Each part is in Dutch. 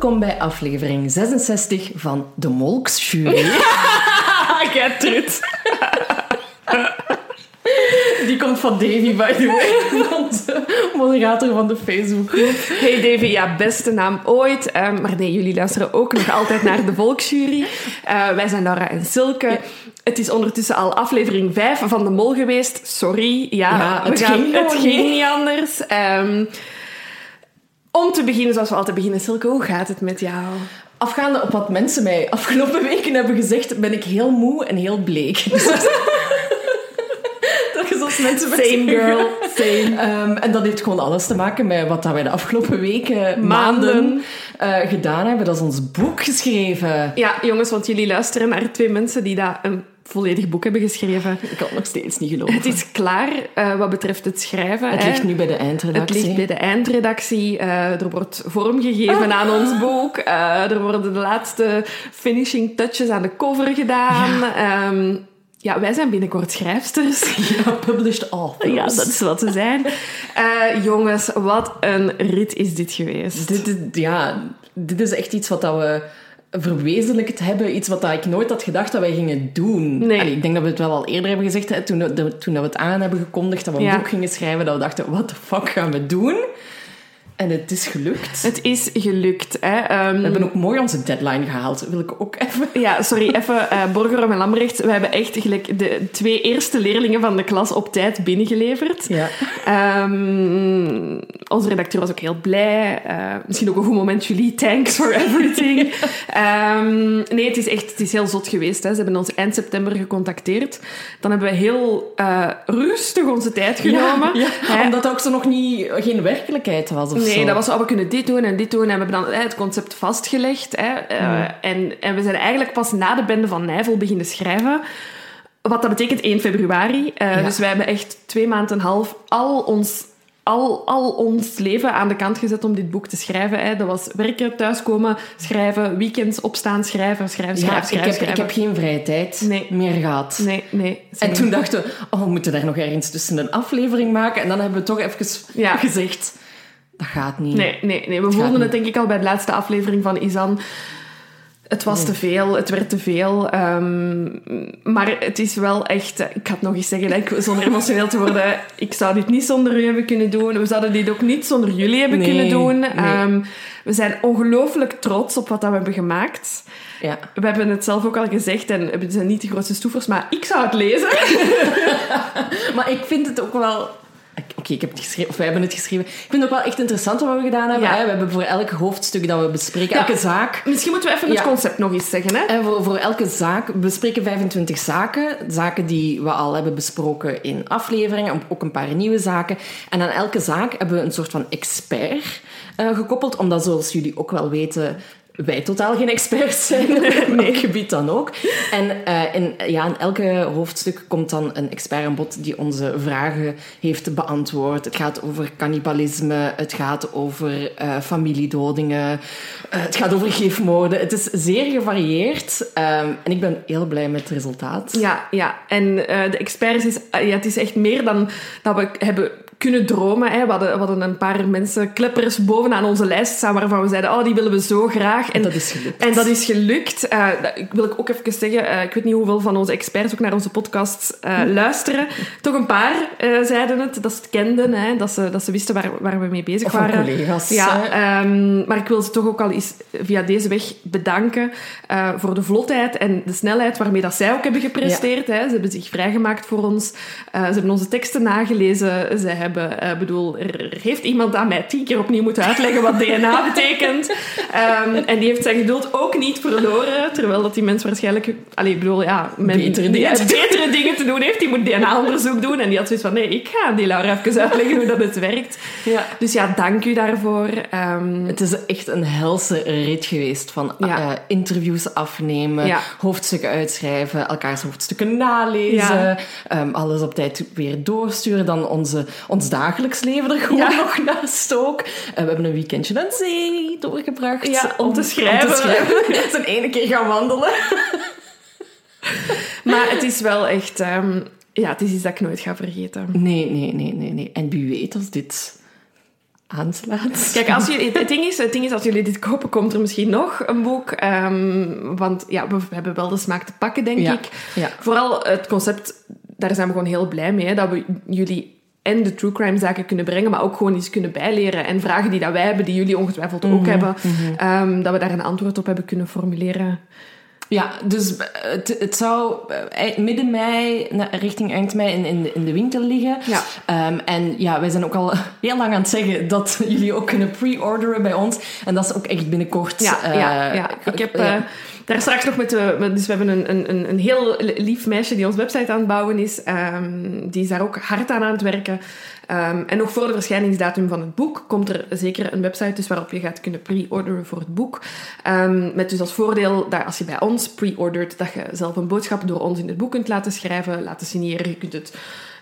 Welkom bij aflevering 66 van de Molksjury. Die komt van Davy, by the way. Onze moderator van de Facebookgroep. Hey Davy, ja, beste naam ooit. Ehm, maar nee, jullie luisteren ook nog altijd naar de Volksjury. Eh, wij zijn Laura en Silke. Het is ondertussen al aflevering 5 van de Mol geweest. Sorry, ja, het gaan- ging het ging niet. niet anders. Ehm, om te beginnen, zoals we altijd beginnen, Silke, hoe gaat het met jou? Afgaande op wat mensen mij afgelopen weken hebben gezegd, ben ik heel moe en heel bleek. Dus dat is als mensen Same girl, same. Ehm, en dat heeft gewoon alles te maken met wat dat wij de afgelopen weken, maanden, eh, gedaan hebben. Dat is ons boek geschreven. Ja, jongens, want jullie luisteren naar twee mensen die daar een volledig boek hebben geschreven. Ik kan het nog steeds niet geloven. Het is klaar eh, wat betreft het schrijven. Het hè. ligt nu bij de Het eindredactie. ligt bij de eindredactie. eh, er wordt vorm gegeven aan ons boek. eh, er worden de laatste finishing touches aan de cover gedaan. Ja, ja wij zijn binnenkort schrijfsters. Ja, published authors. Ja, dat is wat ze zijn. Jongens, wat een rit is dit geweest. Dit, is- ja, dit is echt iets wat dat we verwezenlijkt hebben. Iets wat dat ik nooit had gedacht dat wij gingen doen. Nee. Allee, ik denk dat we het wel al eerder hebben gezegd. Hè, toen, de- toen dat we het aan hebben gekondigd, dat we een Ja. boek gingen schrijven. Dat we dachten, wat de fuck gaan we doen? En het is gelukt. Het is gelukt. Hè. Ehm, We hebben ook mooi onze deadline gehaald. Wil ik ook even... Ja, sorry, even eh Borgerom en Lambrecht. We hebben echt gelijk de twee eerste leerlingen van de klas op tijd binnengeleverd. Ja. Ehm, onze redacteur was ook heel blij. Eh, misschien ook een goed moment, Julie. Thanks for everything. Ehm, nee, het is echt het is heel zot geweest. Hè. Ze hebben ons eind september gecontacteerd. Dan hebben we heel eh, rustig onze tijd genomen. Ja, omdat dat ook zo nog niet, geen werkelijkheid was of Nee, zo. dat was, oh, we kunnen dit doen en dit doen. En we hebben dan het concept vastgelegd. Hè. Eh, en, en we zijn eigenlijk pas na de bende van Nijvel beginnen schrijven. Wat dat betekent 1 februari. Eh, Ja. Dus wij hebben echt twee maanden en een half al ons, al, al ons leven aan de kant gezet om dit boek te schrijven. Hè. Dat was werken, thuiskomen, schrijven, weekends opstaan, schrijven, schrijven, Ja, schrijven, ik, schrijven. heb, ik heb schrijven. geen vrije tijd Nee. meer gehad. Nee, nee. En toen dachten we, oh, we moeten daar nog ergens tussen een aflevering maken. En dan hebben we toch even Ja. gezegd, dat gaat niet. Nee, nee, nee. We voelden het denk ik al bij de laatste aflevering van Isan. Het was te veel, het werd te veel. ehm, maar het is wel echt... Ik ga het nog eens zeggen, like, zonder emotioneel te worden. Ik zou dit niet zonder u hebben kunnen doen. We zouden dit ook niet zonder jullie hebben Nee, kunnen doen. nee. Ehm, we zijn ongelooflijk trots op wat dat we hebben gemaakt. Ja. We hebben het zelf ook al gezegd en we zijn niet de grootste stoefers, maar ik zou het lezen. Maar ik vind het ook wel... Oké, ik heb het geschreven, of wij hebben het geschreven. Ik vind het ook wel echt interessant wat we gedaan hebben. Ja. hè. We hebben voor elk hoofdstuk dat we bespreken, Ja. elke zaak... Misschien moeten we even het Ja. concept nog eens zeggen. Hè? En voor, voor elke zaak, we bespreken 25 zaken. Zaken die we al hebben besproken in afleveringen, ook een paar nieuwe zaken. En aan elke zaak hebben we een soort van expert eh, gekoppeld, omdat zoals jullie ook wel weten, wij totaal geen experts zijn, op welk gebied dan ook. En eh, in, ja, in elke hoofdstuk komt dan een expert aan bod die onze vragen heeft beantwoord. Het gaat over cannibalisme, het gaat over eh, familiedodingen, eh, het gaat over gifmoorden. Het is zeer gevarieerd ehm, en ik ben heel blij met het resultaat. Ja, ja. En de experts is, ja, het is echt meer dan dat we hebben kunnen dromen. Hè. We, hadden, we hadden een paar mensen, kleppers, bovenaan onze lijst staan waarvan we zeiden, oh, die willen we zo graag. En dat is gelukt. En dat is gelukt. Uh, ik wil ook even zeggen, uh, ik weet niet hoeveel van onze experts ook naar onze podcast uh, luisteren. Toch een paar zeiden het, dat ze het kenden, hè, dat, ze, dat ze wisten waar, waar we mee bezig of waren. collega's. Ja, um, maar ik wil ze toch ook al eens via deze weg bedanken voor de vlotheid en de snelheid waarmee dat zij ook hebben gepresteerd. Ja. Hè. Ze hebben zich vrijgemaakt voor ons. ze hebben onze teksten nagelezen. Ze hebben, uh, bedoel, er heeft iemand aan mij tien keer opnieuw moeten uitleggen wat DNA betekent. Um, en die heeft zijn geduld ook niet verloren, terwijl dat die mens waarschijnlijk, allee, bedoel, ja, betere, dingen. Ja, betere dingen te doen heeft. Die moet DNA-onderzoek doen. En die had zoiets van, nee, ik ga die Laura even uitleggen hoe dat het werkt. Ja. Dus ja, dank u daarvoor. Um, het is echt een helse rit geweest van ja. uh, interviews afnemen, ja. hoofdstukken uitschrijven, elkaars hoofdstukken nalezen, um, alles op tijd weer doorsturen, dan onze, ons dagelijks leven er gewoon nog naast ook. Uh, we hebben een weekendje aan zee doorgebracht. Ja, om, om te schrijven. Om te schrijven. Zijn ene keer gaan wandelen. maar het is wel echt... Um, ja, het is iets dat ik nooit ga vergeten. Nee, nee, nee, nee. nee. En wie weet als dit aanslaat. Kijk, als jullie, het, ding is, het ding is, als jullie dit kopen, komt er misschien nog een boek. Um, want ja, we hebben wel de smaak te pakken, denk ja. ik. Ja. Vooral het concept, daar zijn we gewoon heel blij mee. Hè, dat we jullie en de true crime zaken kunnen brengen, maar ook gewoon iets kunnen bijleren. En vragen die dat wij hebben, die jullie ongetwijfeld ook mm -hmm, hebben, mm -hmm. um, dat we daar een antwoord op hebben kunnen formuleren. Ja, dus het, het zou midden mei richting eind mei in, in, de, in de winkel liggen. Ja. Um, en ja, wij zijn ook al heel lang aan het zeggen dat jullie ook kunnen pre-orderen bij ons. En dat is ook echt binnenkort. Ja, uh, ja, ja. ik heb... Uh, daar straks nog met de... Dus we hebben een, een, een heel lief meisje die onze website aan het bouwen is. Um, die is daar ook hard aan aan het werken. Um, en nog voor de verschijningsdatum van het boek komt er zeker een website dus waarop je gaat kunnen pre-orderen voor het boek. Um, met dus als voordeel dat als je bij ons pre-ordert, dat je zelf een boodschap door ons in het boek kunt laten schrijven, laten signeren. Je kunt het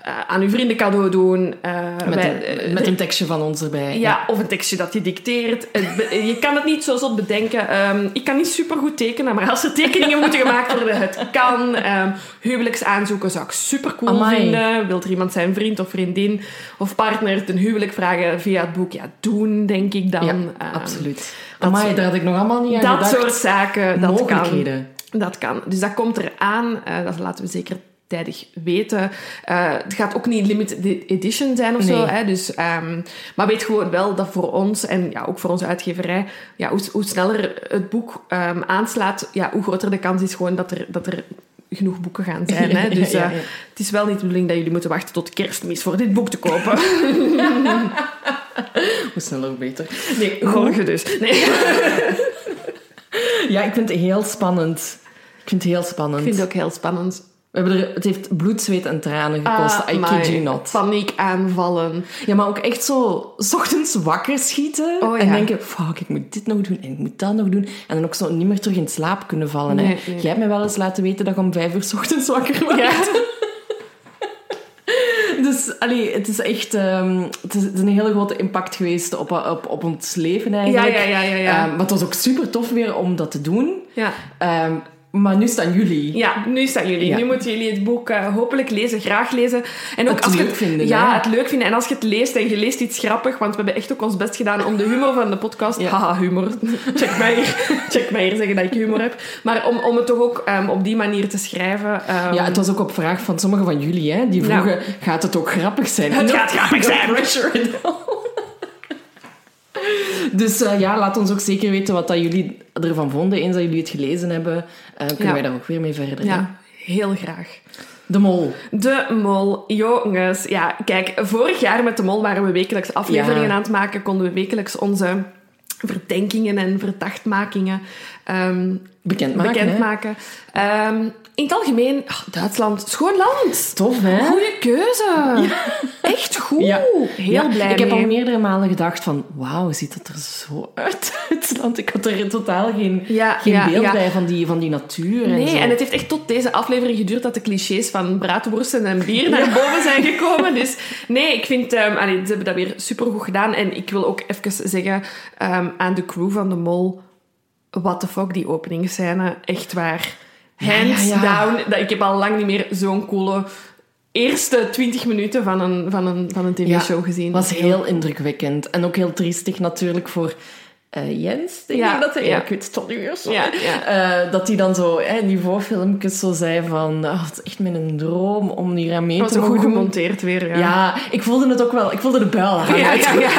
uh, aan uw vrienden cadeau doen. Uh, met, wij, een, met een tekstje van ons erbij. Ja, ja, of een tekstje dat je dicteert. je kan het niet zo zot bedenken. Um, ik kan niet supergoed tekenen, maar als er tekeningen moeten gemaakt worden, het kan. Um, huwelijksaanzoeken zou ik super cool Amai. vinden. Wilt er iemand zijn vriend of vriendin of partner ten huwelijk vragen via het boek? Ja, doen, denk ik dan. Ja, um, absoluut. Amai, daar had ik nog allemaal niet aan Dat gedacht. soort zaken, dat kan. Dat kan. Dus dat komt eraan. Uh, dat laten we zeker tijdig weten. Uh, het gaat ook niet limited edition zijn of Nee. zo. Hè? Dus, um, maar weet gewoon wel dat voor ons en ja, ook voor onze uitgeverij, ja, hoe, hoe sneller het boek um, aanslaat, ja, hoe groter de kans is gewoon dat er, dat er genoeg boeken gaan zijn. Hè? Dus Ja, ja, ja. het is wel niet de bedoeling dat jullie moeten wachten tot kerstmis voor dit boek te kopen. Hoe sneller, hoe beter. nee, morgen dus. Nee. Ja, ik vind het heel spannend. Ik vind het heel spannend. Ik vind het ook heel spannend. We hebben er, het heeft bloed, zweet en tranen gekost. Ah, I kid you not. Paniek aanvallen. Ja, maar ook echt zo... S ochtends wakker schieten. Oh, en ja. denken, fuck, ik moet dit nog doen en ik moet dat nog doen. En dan ook zo niet meer terug in slaap kunnen vallen. Nee, hè. nee. Jij hebt mij wel eens laten weten dat je om vijf uur 's ochtends wakker. Ja. Dus allee, het is echt ehm, het is, een hele grote impact geweest op, op, op ons leven Ja, eigenlijk. ja, ja, ja. ja. Ehm, maar het was ook super tof weer om dat te doen. ja. Ehm, maar nu staan jullie. Ja, nu staan jullie. Ja. Nu moeten jullie het boek uh, hopelijk lezen, graag lezen. En ook Het als leuk vinden, Ja, hè? het leuk vinden. En als je het leest en je leest iets grappig, want we hebben echt ook ons best gedaan om de humor van de podcast... Ja. Haha, humor. Check mij hier, check mij hier zeggen dat ik humor heb. Maar om, om het toch ook um, op die manier te schrijven... Um, Ja, het was ook op vraag van sommigen van jullie, hè, die Nou. vroegen, gaat het ook grappig zijn? Het gaat grappig zijn. pressure. Dus uh, ja, laat ons ook zeker weten wat dat jullie ervan vonden. Eens dat jullie het gelezen hebben, uh, kunnen Ja. wij daar ook weer mee verder. hè? Ja, heel graag. De Mol. De Mol, jongens. Ja, kijk, vorig jaar met De Mol waren we wekelijks afleveringen Ja. aan het maken. Konden we wekelijks onze verdenkingen en verdachtmakingen um, Bekendmaken, bekendmaken. Um, in het algemeen, oh, Duitsland, schoon land. Tof, hè? Goeie keuze. Echt goed. Ja. Heel Ja, blij Ik heb al meerdere malen gedacht van, wauw, ziet het er zo uit, Duitsland. Ik had er totaal geen, Ja, geen ja, beeld ja. bij van die, van die natuur en Nee, zo. en het heeft echt tot deze aflevering geduurd dat de clichés van braadworsten en bier naar boven zijn gekomen. Dus nee, ik vind... Um, allee, ze hebben dat weer supergoed gedaan. En ik wil ook even zeggen um, aan de crew van de Mol... What the fuck, die openingsscène. Echt waar. Hands ja, ja. down. Dat, ik heb al lang niet meer zo'n coole eerste 20 minuten van een, van een, van een tv-show gezien. was heel indrukwekkend. En ook heel triestig natuurlijk voor eh, Jens, denk Ja, ik dat hij... ja. Ik weet het sorry. Ja, ja. Eh, dat hij dan zo in die voorfilmpjes zo zei van... "Ah, het is echt mijn droom om hier aan mee was te zo goed mogen doen." gemonteerd weer. Ja, Ja, ik voelde het ook wel. Ik voelde de buil hangen. ja, ja. ja.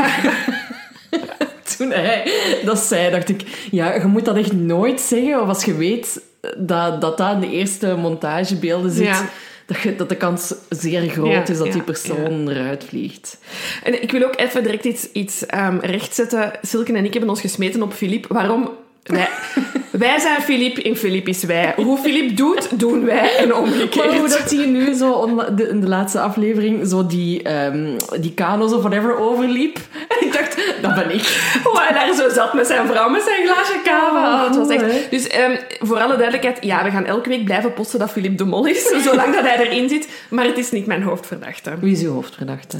Toen hij dat zei, dacht ik... Ja, je moet dat echt nooit zeggen. Of als je weet dat dat, dat in de eerste montagebeelden zit... Ja. Dat, je, dat de kans zeer groot Ja, is dat ja, die persoon eruit vliegt. En ik wil ook even direct iets, iets ehm, rechtzetten. Silke en ik hebben ons gesmeten op Filip. Waarom? Wij, wij zijn Filip en Filip is wij. Hoe Filip doet, doen wij en omgekeerd. Maar hoe dat hij nu zo de- in de laatste aflevering zo die, ehm die kano's of whatever overliep. En ik dacht, dat ben ik. Hoe hij daar zo zat met zijn vrouw, met zijn glaasje kava. Oh, Oh, het was echt... Dus ehm, voor alle duidelijkheid, ja, we gaan elke week blijven posten dat Filip de Mol is, zolang dat hij erin zit. Maar het is niet mijn hoofdverdachte. Wie is uw hoofdverdachte?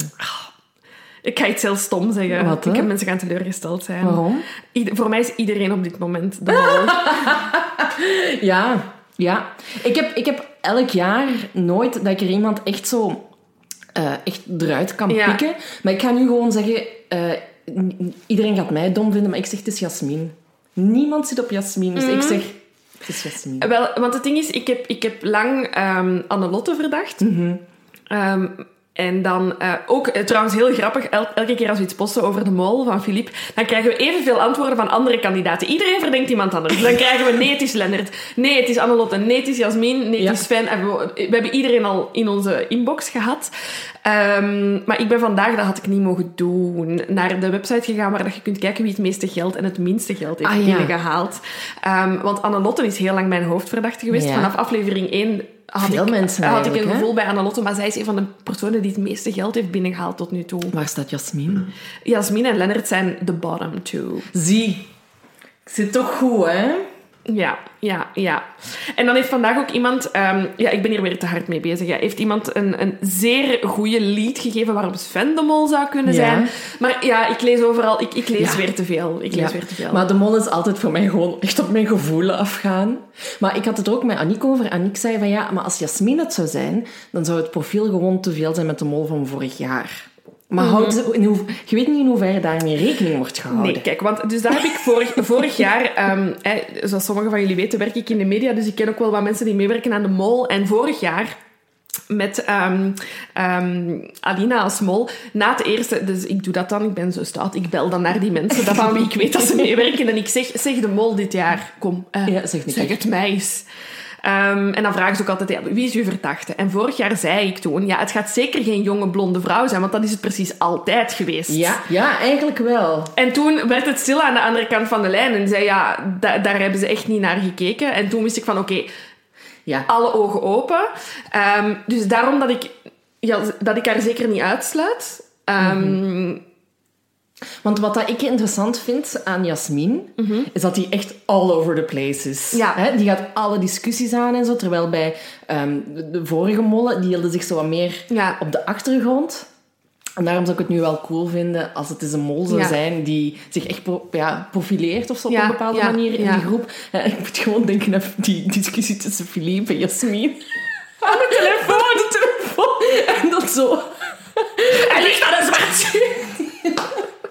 Ik ga iets heel stom zeggen. Wat, ik heb mensen gaan teleurgesteld zijn. Waarom? Ieder- voor mij is iedereen op dit moment de Mol. Ja, ja. Ik heb, ik heb elk jaar nooit dat ik er iemand echt zo eh, echt eruit kan Ja. pikken. Maar ik ga nu gewoon zeggen, eh, iedereen gaat mij dom vinden, maar ik zeg het is Jasmin. Niemand zit op Jasmin, dus ik zeg het is Jasmin. Wel, want het ding is, ik heb, ik heb lang ehm Annelotte verdacht. Ehm, en dan eh, ook, eh, trouwens heel grappig, el- elke keer als we iets posten over de mol van Filip, dan krijgen we evenveel antwoorden van andere kandidaten. Iedereen verdenkt iemand anders. Dus dan krijgen we, nee, het is Lennart. Nee, het is Annelotte. Nee, het is Jasmin. Nee, het is Sven. En we, we hebben iedereen al in onze inbox gehad. Ehm, maar ik ben vandaag, dat had ik niet mogen doen, naar de website gegaan waar dat je kunt kijken wie het meeste geld en het minste geld heeft Ah, ja. binnengehaald. Ehm, want Annelotte is heel lang mijn hoofdverdachte geweest. Ja. Vanaf aflevering 1 had, Veel ik, mensen had ik een hè? gevoel bij Annelotte, maar zij is een van de personen die het meeste geld heeft binnengehaald tot nu toe. Waar staat Jasmin? Jasmin en Lennart zijn de bottom two. Zie, ik zit toch goed, hè? Ja, ja, ja. En dan heeft vandaag ook iemand... ehm, ja, ik ben hier weer te hard mee bezig. Ja, heeft iemand een, een zeer goede lead gegeven waarop Sven de Mol zou kunnen Ja. zijn. Maar ja, ik lees overal... Ik, ik lees Ja. weer te veel. Ik lees Ja. weer te veel. Maar de mol is altijd voor mij gewoon echt op mijn gevoelen afgaan. Maar ik had het ook met Aniek over. Aniek zei van ja, maar als Jasmin het zou zijn, dan zou het profiel gewoon te veel zijn met de mol van vorig jaar. Maar Mhm. houdt, in hoe, je weet niet in hoeverre daarmee rekening wordt gehouden. Nee, kijk, want dus dat heb ik vorig, vorig jaar... ehm, zoals sommigen van jullie weten, werk ik in de media, dus ik ken ook wel wat mensen die meewerken aan de mol. En vorig jaar met ehm, ehm, Alina als mol. Na het eerste, dus ik doe dat dan, ik ben zo stout, ik bel dan naar die mensen dat van wie ik weet dat ze meewerken en ik zeg, zeg de mol dit jaar, kom, eh, Ja, zeg zeg het mij eens. Ehm, en dan vragen ze ook altijd, ja, wie is uw verdachte? En vorig jaar zei ik toen, ja, het gaat zeker geen jonge blonde vrouw zijn, want dat is het precies altijd geweest. Ja, ja, eigenlijk wel. En toen werd het stil aan de andere kant van de lijn en zei, ja, da- daar hebben ze echt niet naar gekeken. En toen wist ik van, oké, Ja. alle ogen open. Ehm, dus daarom dat ik, ja, dat ik haar zeker niet uitsluit. Ehm, Want wat dat ik interessant vind aan Jasmin, is dat die echt all over the place is. Ja. Die gaat alle discussies aan en zo. Terwijl bij ehm, de, de vorige mollen, die hielden zich zo wat meer Ja. op de achtergrond. En daarom zou ik het nu wel cool vinden als het eens een mol zou Ja. zijn die zich echt pro- ja, profileert of zo op Ja, een bepaalde manier in die groep. Ik moet gewoon denken aan die discussie tussen Philippe en Jasmin. aan de telefoon. de telefoon. En dat zo... Hij ligt aan een zwart.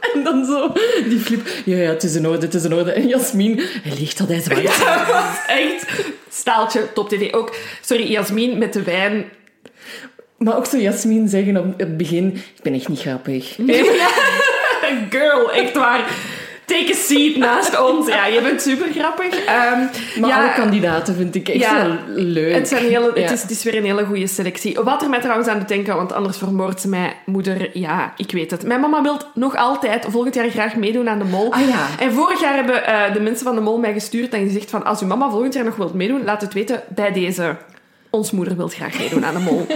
En dan zo, die flip. Ja, ja, het is in orde, het is in orde. En Jasmin, hij ligt dat hij zwart. Ja, echt staaltje top tv. Ook, sorry, Jasmin met de wijn. Maar ook zo Jasmin zeggen op het begin, ik ben echt niet grappig. Ja. Girl, echt waar. Take a seat naast ons. Ja, je bent super grappig. Ehm, Maar ja, alle kandidaten vind ik echt Ja, wel leuk. Het, zijn hele, het, is, het is weer een hele goede selectie. Wat er mij trouwens aan doet denken, want anders vermoordt ze mij moeder. Ja, ik weet het. Mijn mama wil nog altijd volgend jaar graag meedoen aan de mol. Ah ja. En vorig jaar hebben eh, de mensen van de mol mij gestuurd en gezegd van als uw mama volgend jaar nog wilt meedoen, laat het weten bij deze. Ons moeder wil graag meedoen aan de mol.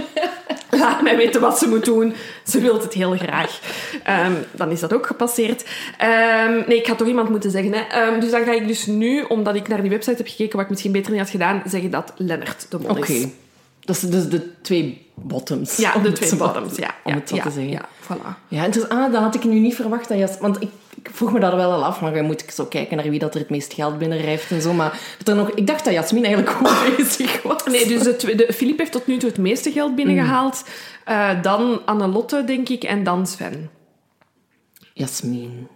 Laat mij weten wat ze moet doen. Ze wil het heel graag. Ehm, dan is dat ook gepasseerd. Ehm, nee, ik had toch iemand moeten zeggen. Hè. Ehm, dus dan ga ik dus nu, omdat ik naar die website heb gekeken, wat ik misschien beter niet had gedaan, zeggen dat Lennart de mol Oké. is. Dat dus de twee bottoms. Ja, de twee bottoms. Ja, Om het zo te zeggen. ja, voilà. Ja, interessant. Ah, dat had ik nu niet verwacht. Dat Jas... Want ik, ik vroeg me dat wel al af, maar dan moet ik zo kijken naar wie dat er het meest geld binnenrijft en zo. Maar dat er nog, ik dacht dat Jasmin eigenlijk goed bezig was. Nee, dus de, Filip heeft tot nu toe het meeste geld binnengehaald. Eh, dan Annelotte, denk ik, en dan Sven. Jasmin.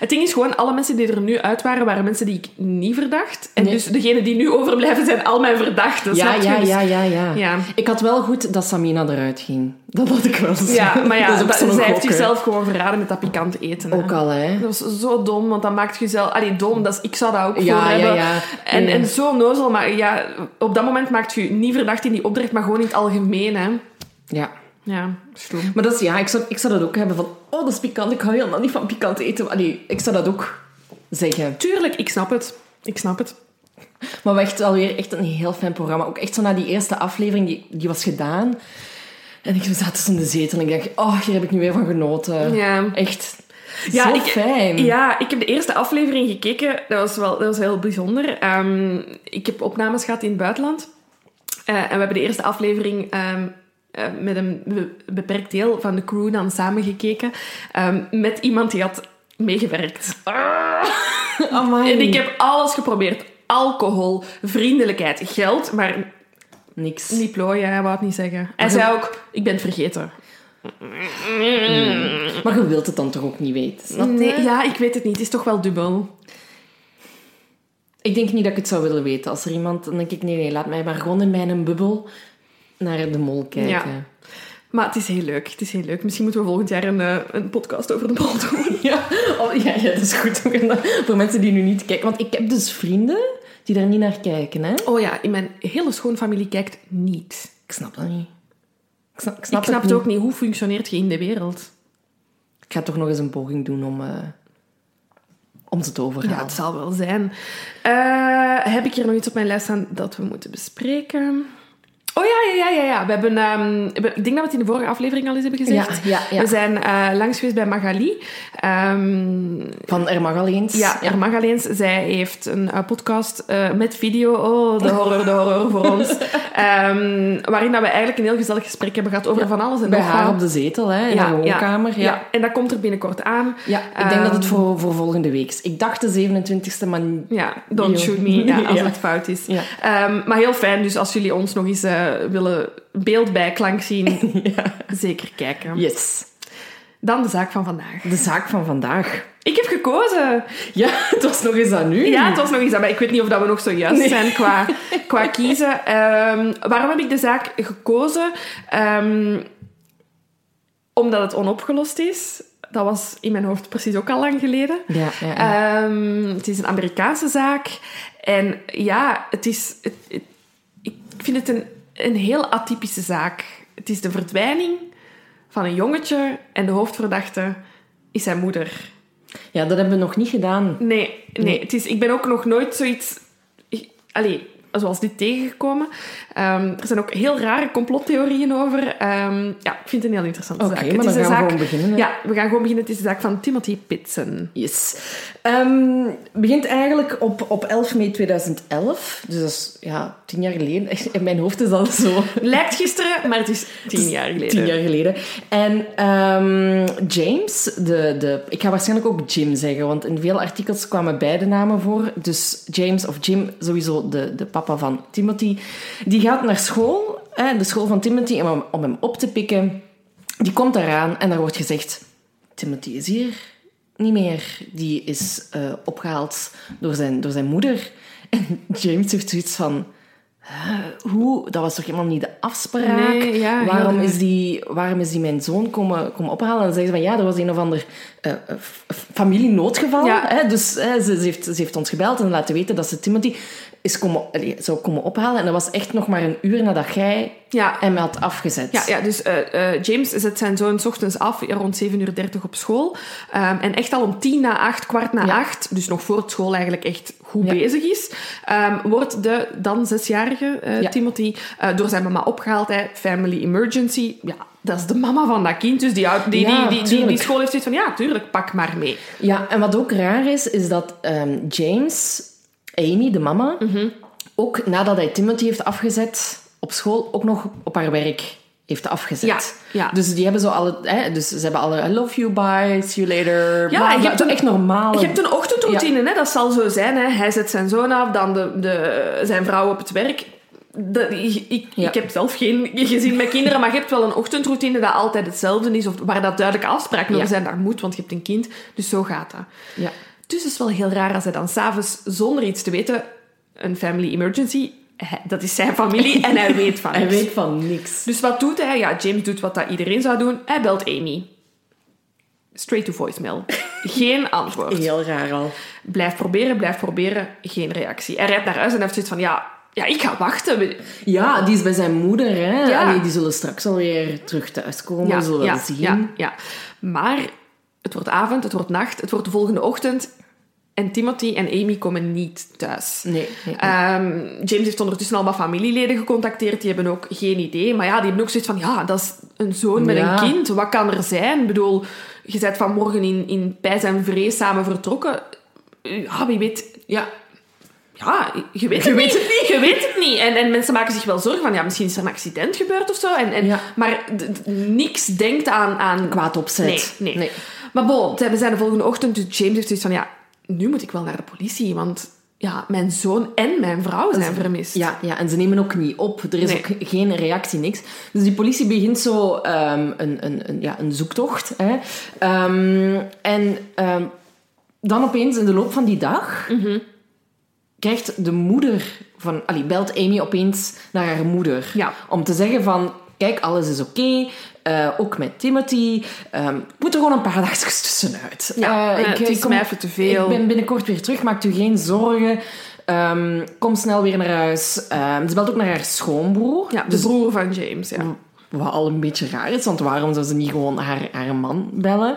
Het ding is gewoon, alle mensen die er nu uit waren, waren mensen die ik niet verdacht. En Nee. dus degenen die nu overblijven, zijn al mijn verdachten. Ja, snap je? ja, Dus- ja, ja, ja, Ja. Ik had wel goed dat Samina eruit ging. Dat had ik wel zo. Ja, maar ja, Dat dat- zij heeft gok, zichzelf gewoon verraden met dat pikant eten. hè. Ook al, hè. Dat was zo dom, want dan maakt je zelf... Allee, dom, dat is, ik zou dat ook Ja, voor ja, hebben. ja. En, Nee. en zo nozel, maar ja, op dat moment maakt je je niet verdacht in die opdracht, maar gewoon in het algemeen, hè. Ja. Ja, stom. Maar dat is, ja, ik zou, ik zou dat ook hebben van, oh, dat is pikant. Ik hou helemaal niet van pikant eten. Allee, ik zou dat ook zeggen. Tuurlijk, ik snap het. Ik snap het. Maar echt alweer echt een heel fijn programma. Ook echt zo na die eerste aflevering, die, die was gedaan. En ik zat dus in de zetel en ik dacht, oh, hier heb ik nu weer van genoten. Ja. Echt Ja, zo ik- fijn. Ja, ik heb de eerste aflevering gekeken. Dat was wel dat was heel bijzonder. Ehm, ik heb opnames gehad in het buitenland. Eh, en we hebben de eerste aflevering ehm, eh, met een be- beperkt deel van de crew dan samen gekeken. ehm, met iemand die had meegewerkt. Amai. En ik heb alles geprobeerd. Alcohol, vriendelijkheid, geld, maar Niks. niet plooien, hij wou het niet zeggen. Hij zei ook, ik ben het vergeten. Maar je wilt het dan toch ook niet weten? snap je? Nee, ja, ik weet het niet. Het is toch wel dubbel. Ik denk niet dat ik het zou willen weten. Als er iemand... Dan denk ik, nee, nee, laat mij maar gewoon in mijn bubbel naar de mol kijken. Ja. Maar het is heel leuk. Het is heel leuk. Misschien moeten we volgend jaar een, eh, een podcast over de bal doen. Ja, oh, ja, ja, dat is goed. Dat- Voor mensen die nu niet kijken. Want ik heb dus vrienden die daar niet naar kijken. Hè? Oh ja, in mijn hele schoonfamilie kijkt niet. Ik snap dat niet. Ik snap, ik snap, ik snap het het ook niet. Hoe functioneert je in de wereld? Ik ga toch nog eens een poging doen om, eh, om ze te Ja, overhalen. het zal wel zijn. Eh, heb ik hier nog iets op mijn lijst staan dat we moeten bespreken? Oh ja, ja, ja, ja. ja. We hebben, ehm, ik denk dat we het in de vorige aflevering al eens hebben gezegd. Ja, ja, ja. We zijn eh, langs geweest bij Magali. Ehm, Van Er mag al eens. Ja, er mag alleen. Zij heeft een eh, podcast eh, met video. Oh, de horror, de horror voor ons. Ehm, waarin dat we eigenlijk een heel gezellig gesprek hebben gehad over van alles en Bij nog haar wat. op de zetel, hè, in haar woonkamer. Ja, ja. en dat komt er binnenkort aan. ik denk dat het Ehm, voor, voor volgende week is. Ik dacht de 27e, maar... Ja, don't shoot me ja, als Ja. het fout is. Ja. Ehm, maar heel fijn, dus als jullie ons nog eens willen beeld bij klank zien, zeker kijken. Yes. Dan de zaak van vandaag. De zaak van vandaag. Ik heb gekozen. Ja, het was nog eens aan nu. Ja, het was nog iets aan, maar ik weet niet of dat we nog zo juist Nee. zijn qua, qua kiezen. Ehm, waarom heb ik de zaak gekozen? Ehm, omdat het onopgelost is. Dat was in mijn hoofd precies ook al lang geleden. Ja, ja, ja. Ehm, het is een Amerikaanse zaak. En ja, het is, het, het- ik vind het een, een heel atypische zaak. Het is de verdwijning van een jongetje en de hoofdverdachte is zijn moeder. ja, dat hebben we nog niet gedaan. Nee, nee. Nee. Het is, ik ben ook nog nooit zoiets... Allee, zoals dit tegengekomen. Ehm, er zijn ook heel rare complottheorieën over. Ehm, ja, ik vind het een heel interessante Oké, zaak. maar het dan gaan we gewoon beginnen, hè? Ja, we gaan gewoon beginnen. Het is de zaak van Timothy Pitson. Yes. Ehm, begint eigenlijk op, op 11 mei 2011. Dus dat is ja, tien jaar geleden. In mijn hoofd is dat zo. Lijkt gisteren, maar het is tien jaar geleden. Tien jaar geleden. En James, de, de, ik ga waarschijnlijk ook Jim zeggen, want in veel artikels kwamen beide namen voor. Dus James of Jim, sowieso de, de papa van Timothy, die gaat naar school, hè, de school van Timothy, om hem, om hem op te pikken. Die komt eraan en daar wordt gezegd: Timothy is hier niet meer. Die is eh, opgehaald door zijn, door zijn moeder. En James heeft zoiets van. "Huh, Hoe? Dat was toch helemaal niet de afspraak? Nee, ja, heel waarom, is die, waarom is die mijn zoon komen, komen ophalen? En dan zeggen ze van ja, er was een of ander f- familienoodgeval. Ja. Hè? Dus hè, ze, ze, heeft, ze heeft ons gebeld en laten weten dat ze Timothy is komen, allee, zou komen ophalen. En dat was echt nog maar een uur nadat jij Ja. hem had afgezet. Ja, ja dus eh, eh, James zet zijn zoon ochtends af, rond 7.30 uur op school. Ehm, en echt al om tien na acht, kwart na Ja. acht, dus nog voor het school eigenlijk echt goed Ja. bezig is, ehm, wordt de dan zesjarige eh. Timothy door zijn mama opgehaald. Hè. Family emergency. Ja, dat is de mama van dat kind. Dus die, die, Ja, die, die, die, school heeft zoiets van, ja, tuurlijk, pak maar mee. Ja, en wat ook raar is, is dat ehm, James, Amy, de mama, ook nadat hij Timothy heeft afgezet op school, ook nog op haar werk heeft afgezet. Ja, ja. Dus die hebben zo alle, hè, dus ze hebben alle I love you, bye, see you later. Ja, bla, je hebt een- echt normaal. Je hebt een ochtendroutine, hè? dat zal zo zijn. Hè? Hij zet zijn zoon af, dan de, de, zijn vrouw op het werk. Ik, ik, Ja. ik heb zelf geen gezin met kinderen, maar je hebt wel een ochtendroutine dat altijd hetzelfde is, of waar dat duidelijke afspraken over zijn. Dat moet, want je hebt een kind. Dus zo gaat dat. Ja. Dus het is wel heel raar als hij dan s'avonds, zonder iets te weten, een family emergency, hij- dat is zijn familie, en hij weet van Hij niks. weet van niks. Dus wat doet hij? Ja, James doet wat dat iedereen zou doen. Hij belt Amy. Straight to voicemail. Geen antwoord. Heel raar al. Blijf proberen, blijf proberen. Geen reactie. Hij rijdt naar huis en heeft zoiets van... Ja, ja ik ga wachten. Ja, die is bij zijn moeder. Hè. Ja. Allee, die zullen straks alweer terug thuiskomen. Ja, zullen we ja, zien. ja, ja. Maar het wordt avond, het wordt nacht, het wordt de volgende ochtend. En Timothy en Amy komen niet thuis. Nee, nee. Ehm, James heeft ondertussen al wat familieleden gecontacteerd. Die hebben ook geen idee. Maar ja, die hebben ook zoiets van... Ja, dat is een zoon met Ja. een kind. Wat kan er zijn? Ik bedoel, je bent vanmorgen in, in pijs en vrees samen vertrokken. Ja, wie weet... ja. Ja, je weet het, niet. Je weet het niet. En, en mensen maken zich wel zorgen van... Ja, misschien is er een accident gebeurd of zo. En, en, Ja. Maar niks denkt aan... aan Kwaad opzet. Nee, nee. Nee. Maar bon, we zijn de volgende ochtend. Dus James heeft zoiets van... Ja, nu moet ik wel naar de politie. Want ja, mijn zoon en mijn vrouw zijn vermist. Ja, ja, en ze nemen ook niet op. Er is Nee. ook geen reactie, niks. Dus die politie begint zo ehm, een, een, een, ja, een zoektocht. Hè. Ehm, en ehm, dan opeens in de loop van die dag Mhm. krijgt de moeder van... Allee, belt Amy opeens naar haar moeder. Ja. Om te zeggen van... Kijk, alles is oké. eh, ook met Timothy. Ehm moet er gewoon een paar dagjes tussenuit. Ja, Eh, eh, het is mij even te veel. Ik ben binnenkort weer terug. Maakt u geen zorgen. Ehm, kom snel weer naar huis. Ehm, ze belt ook naar haar schoonbroer. Ja, de Dus broer van James, ja. wat al een beetje raar is, want waarom zou ze niet gewoon haar, haar man bellen?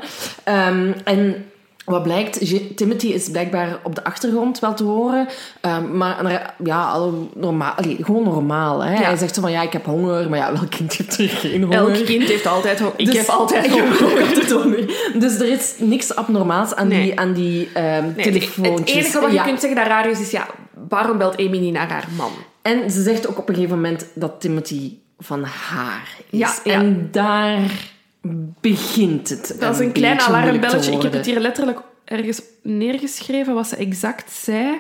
En wat blijkt, Timothy is blijkbaar op de achtergrond wel te horen, ehm, maar naar- ja, al normaal, allee, gewoon normaal. Hè? Hij zegt zo van, ja, ik heb honger, maar ja, welk kind heeft er geen honger? Elk kind heeft altijd honger. Ik Dus- heb altijd Ik heb altijd honger. Dus er is niks abnormaals aan Nee. die, aan die ehm Nee, telefoontjes. Het enige wat je Ja. kunt zeggen dat raar is, is ja, waarom belt Amy niet naar haar man? En ze zegt ook op een gegeven moment dat Timothy van haar is. Ja. En daar begint het. Dat is een klein alarmbelletje. Ik heb het hier letterlijk ergens neergeschreven wat ze exact zei.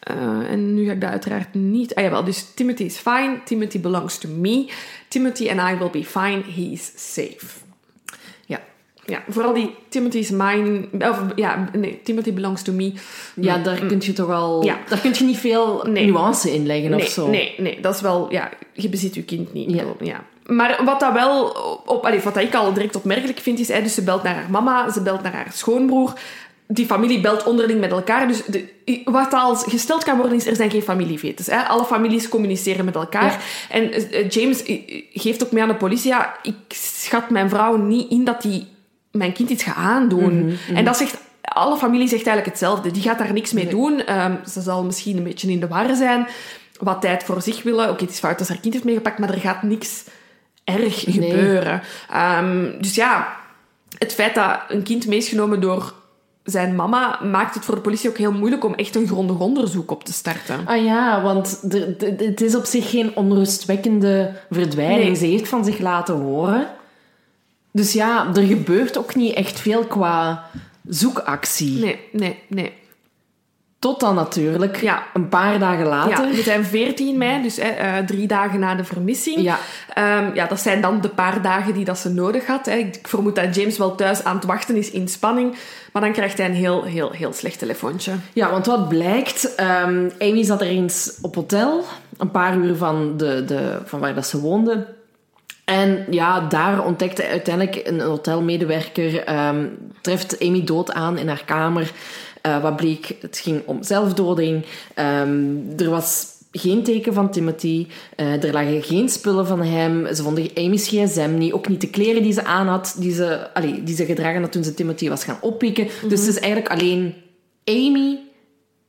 Eh, en nu ga ik dat uiteraard niet... Ah jawel, dus Timothy is fine. Timothy belongs to me. Timothy and I will be fine. He is safe. Ja. Ja, vooral die Timothy is mine... Of ja, nee, Timothy belongs to me. Ja, daar kun je toch al... Ja. Daar kun je niet veel Nee. nuance in leggen nee, of zo. Nee, nee, dat is wel... Ja, je bezit je kind niet. Ja. Maar wat dat wel... Op, allee, wat dat ik al direct opmerkelijk vind, is... Dus ze belt naar haar mama, ze belt naar haar schoonbroer. Die familie belt onderling met elkaar. Dus de, wat al gesteld kan worden, is... Er zijn geen familievetes. Hè. Alle families communiceren met elkaar. Ja. En eh, James eh, geeft ook mee aan de politie... Ja, ik schat mijn vrouw niet in dat die mijn kind iets gaat aandoen. Mhm, En dat zegt... Alle familie zegt eigenlijk hetzelfde. Die gaat daar niks mee doen. Ehm, ze zal misschien een beetje in de war zijn. Wat tijd voor zich willen. Oké, het is fout dat ze haar kind heeft meegepakt, maar er gaat niks erg Nee. gebeuren. Ehm, dus ja, het feit dat een kind meegenomen door zijn mama maakt het voor de politie ook heel moeilijk om echt een grondig onderzoek op te starten. Ah ja, want het is op zich geen onrustwekkende verdwijning. Nee. Ze heeft van zich laten horen. Dus ja, er gebeurt ook niet echt veel qua zoekactie. Nee, nee, nee. Tot dan natuurlijk, Ja. een paar dagen later. Ja, we zijn 14 mei, dus hè, eh, drie dagen na de vermissing. Ja. Ehm, ja, dat zijn dan de paar dagen die dat ze nodig had. Hè. Ik vermoed dat James wel thuis aan het wachten is in spanning. Maar dan krijgt hij een heel, heel, heel slecht telefoontje. Ja, want wat blijkt, ehm, Amy zat er eens op hotel, een paar uur van, de, de, van waar dat ze woonde. En ja, daar ontdekte uiteindelijk een hotelmedewerker, ehm, treft Amy dood aan in haar kamer. Eh, wat bleek, het ging om zelfdoding. Ehm, er was geen teken van Timothy. Eh, er lagen geen spullen van hem. Ze vonden Amy's gsm niet. Ook niet de kleren die ze aan had, die ze, allee, die ze gedragen had toen ze Timothy was gaan oppikken. Dus het is eigenlijk alleen Amy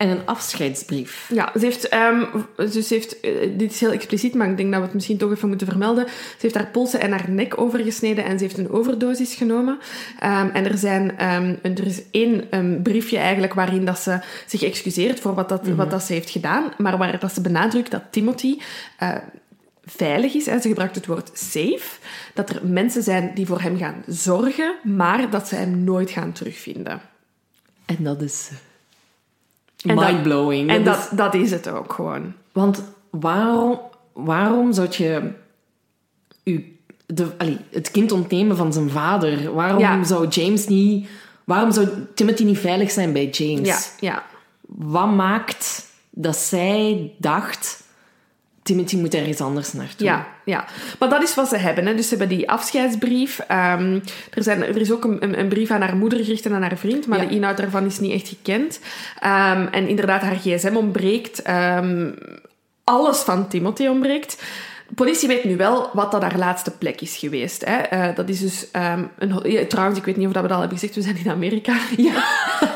en een afscheidsbrief. Ja, ze heeft, ehm, dus ze heeft, eh, dit is heel expliciet, maar ik denk dat we het misschien toch even moeten vermelden. Ze heeft haar polsen en haar nek overgesneden en ze heeft een overdosis genomen. Ehm, en er, zijn, ehm, er is één briefje eigenlijk waarin dat ze zich excuseert voor wat, dat, wat dat ze heeft gedaan, maar waar dat ze benadrukt dat Timothy eh, veilig is. Hè. Ze gebruikt het woord safe. Dat er mensen zijn die voor hem gaan zorgen, maar dat ze hem nooit gaan terugvinden. En dat is En dat- mindblowing. En Dat dat, dat is het ook gewoon. Want waarom, waarom zou je u, de, allee, het kind ontnemen van zijn vader? Waarom Ja. zou James niet... Waarom zou Timothy niet veilig zijn bij James? Ja, ja. Wat maakt dat zij dacht... Timothy moet ergens anders naartoe? Ja, ja, maar dat is wat ze hebben. Hè. Dus ze hebben die afscheidsbrief. Ehm, er, zijn, er is ook een, een, een brief aan haar moeder gericht en aan haar vriend, maar Ja. de inhoud daarvan is niet echt gekend. Ehm, en inderdaad, haar gsm ontbreekt. Ehm, alles van Timothy ontbreekt. De politie weet nu wel wat dat haar laatste plek is geweest. Hè. Eh, dat is dus ehm, een... trouwens, ik weet niet of dat we dat al hebben gezegd. We zijn in Amerika. Ja.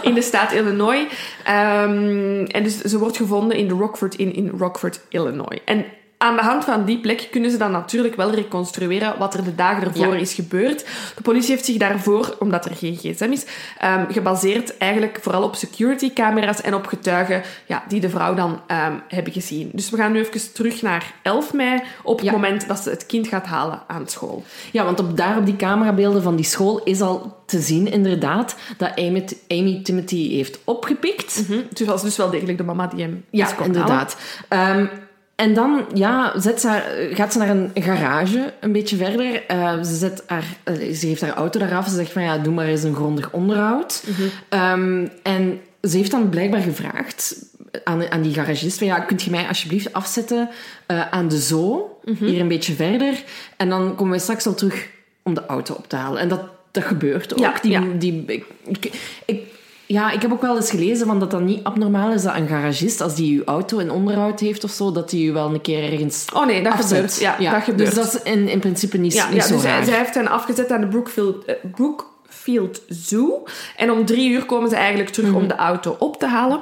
in de staat Illinois. Ehm, en dus ze wordt gevonden in de Rockford Inn in Rockford, Illinois. En aan de hand van die plek kunnen ze dan natuurlijk wel reconstrueren wat er de dagen ervoor Ja. is gebeurd. De politie heeft zich daarvoor, omdat er geen gsm is, ehm, gebaseerd eigenlijk vooral op security-camera's en op getuigen ja, die de vrouw dan ehm, hebben gezien. Dus we gaan nu even terug naar 11 mei, op het moment dat ze het kind gaat halen aan school. Ja, want op, daar op die camerabeelden van die school is al te zien inderdaad dat Amy, Amy Timothy heeft opgepikt. Hm? Dus was dus wel degelijk de mama die hem Ja, inderdaad. Ehm, en dan ja, zet ze haar, gaat ze naar een garage een beetje verder. Eh, ze, zet haar, eh, ze heeft haar auto daaraf. Ze zegt van ja, doe maar eens een grondig onderhoud. Ehm, en ze heeft dan blijkbaar gevraagd aan, aan die garagist van ja, kunt je mij alsjeblieft afzetten eh, aan de zoo, hier een beetje verder. En dan komen wij straks al terug om de auto op te halen. En dat, dat gebeurt ook. Ja, die, ja. Die, ik, ik, ik- ja, ik heb ook wel eens gelezen van dat dat niet abnormaal is dat een garagist, als die uw auto in onderhoud heeft of zo, dat die u wel een keer ergens Oh nee, dat afzet. gebeurt. Ja, dat gebeurt. Dus dat is in, in principe niet, Ja, niet ja zo dus hij, raar. zij heeft hen afgezet aan de Brookfield, eh, Brookfield Zoo. En om drie uur komen ze eigenlijk terug Mhm. om de auto op te halen.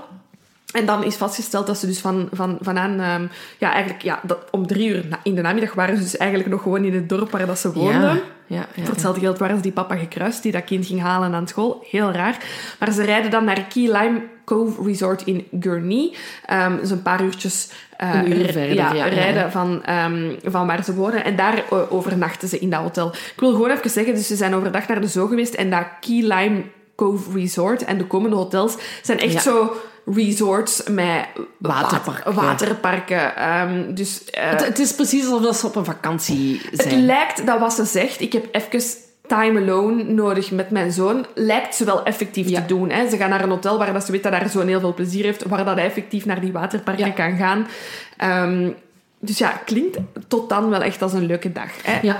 En dan is vastgesteld dat ze dus van, van, vanaan... ehm, ja, eigenlijk ja, dat, om drie uur in de namiddag waren ze dus eigenlijk nog gewoon in het dorp waar dat ze woonden. ja, ja, ja, Voor hetzelfde geld waren ze die papa gekruist die dat kind ging halen aan school. Heel raar. Maar ze rijden dan naar Key Lime Cove Resort in Gurnee. Ehm dus een paar uurtjes eh, Een uur verder, ja, ja, ja. rijden Van, ehm, van waar ze wonen. En daar eh, overnachten ze in dat hotel. Ik wil gewoon even zeggen, dus ze zijn overdag naar de zoo geweest. En dat Key Lime Cove Resort en de komende hotels zijn echt zo resorts met Waterparken. water- waterparken. Ehm, dus eh, Het, het is precies alsof ze op een vakantie het zijn. lijkt dat wat ze zegt, ik heb even time alone nodig met mijn zoon, lijkt ze wel effectief Ja. te doen. Hè. Ze gaan naar een hotel waar dat ze weet dat haar zoon heel veel plezier heeft, waar dat hij effectief naar die waterparken Ja. kan gaan. Ehm, dus ja, klinkt tot dan wel echt als een leuke dag. Hè. Ja.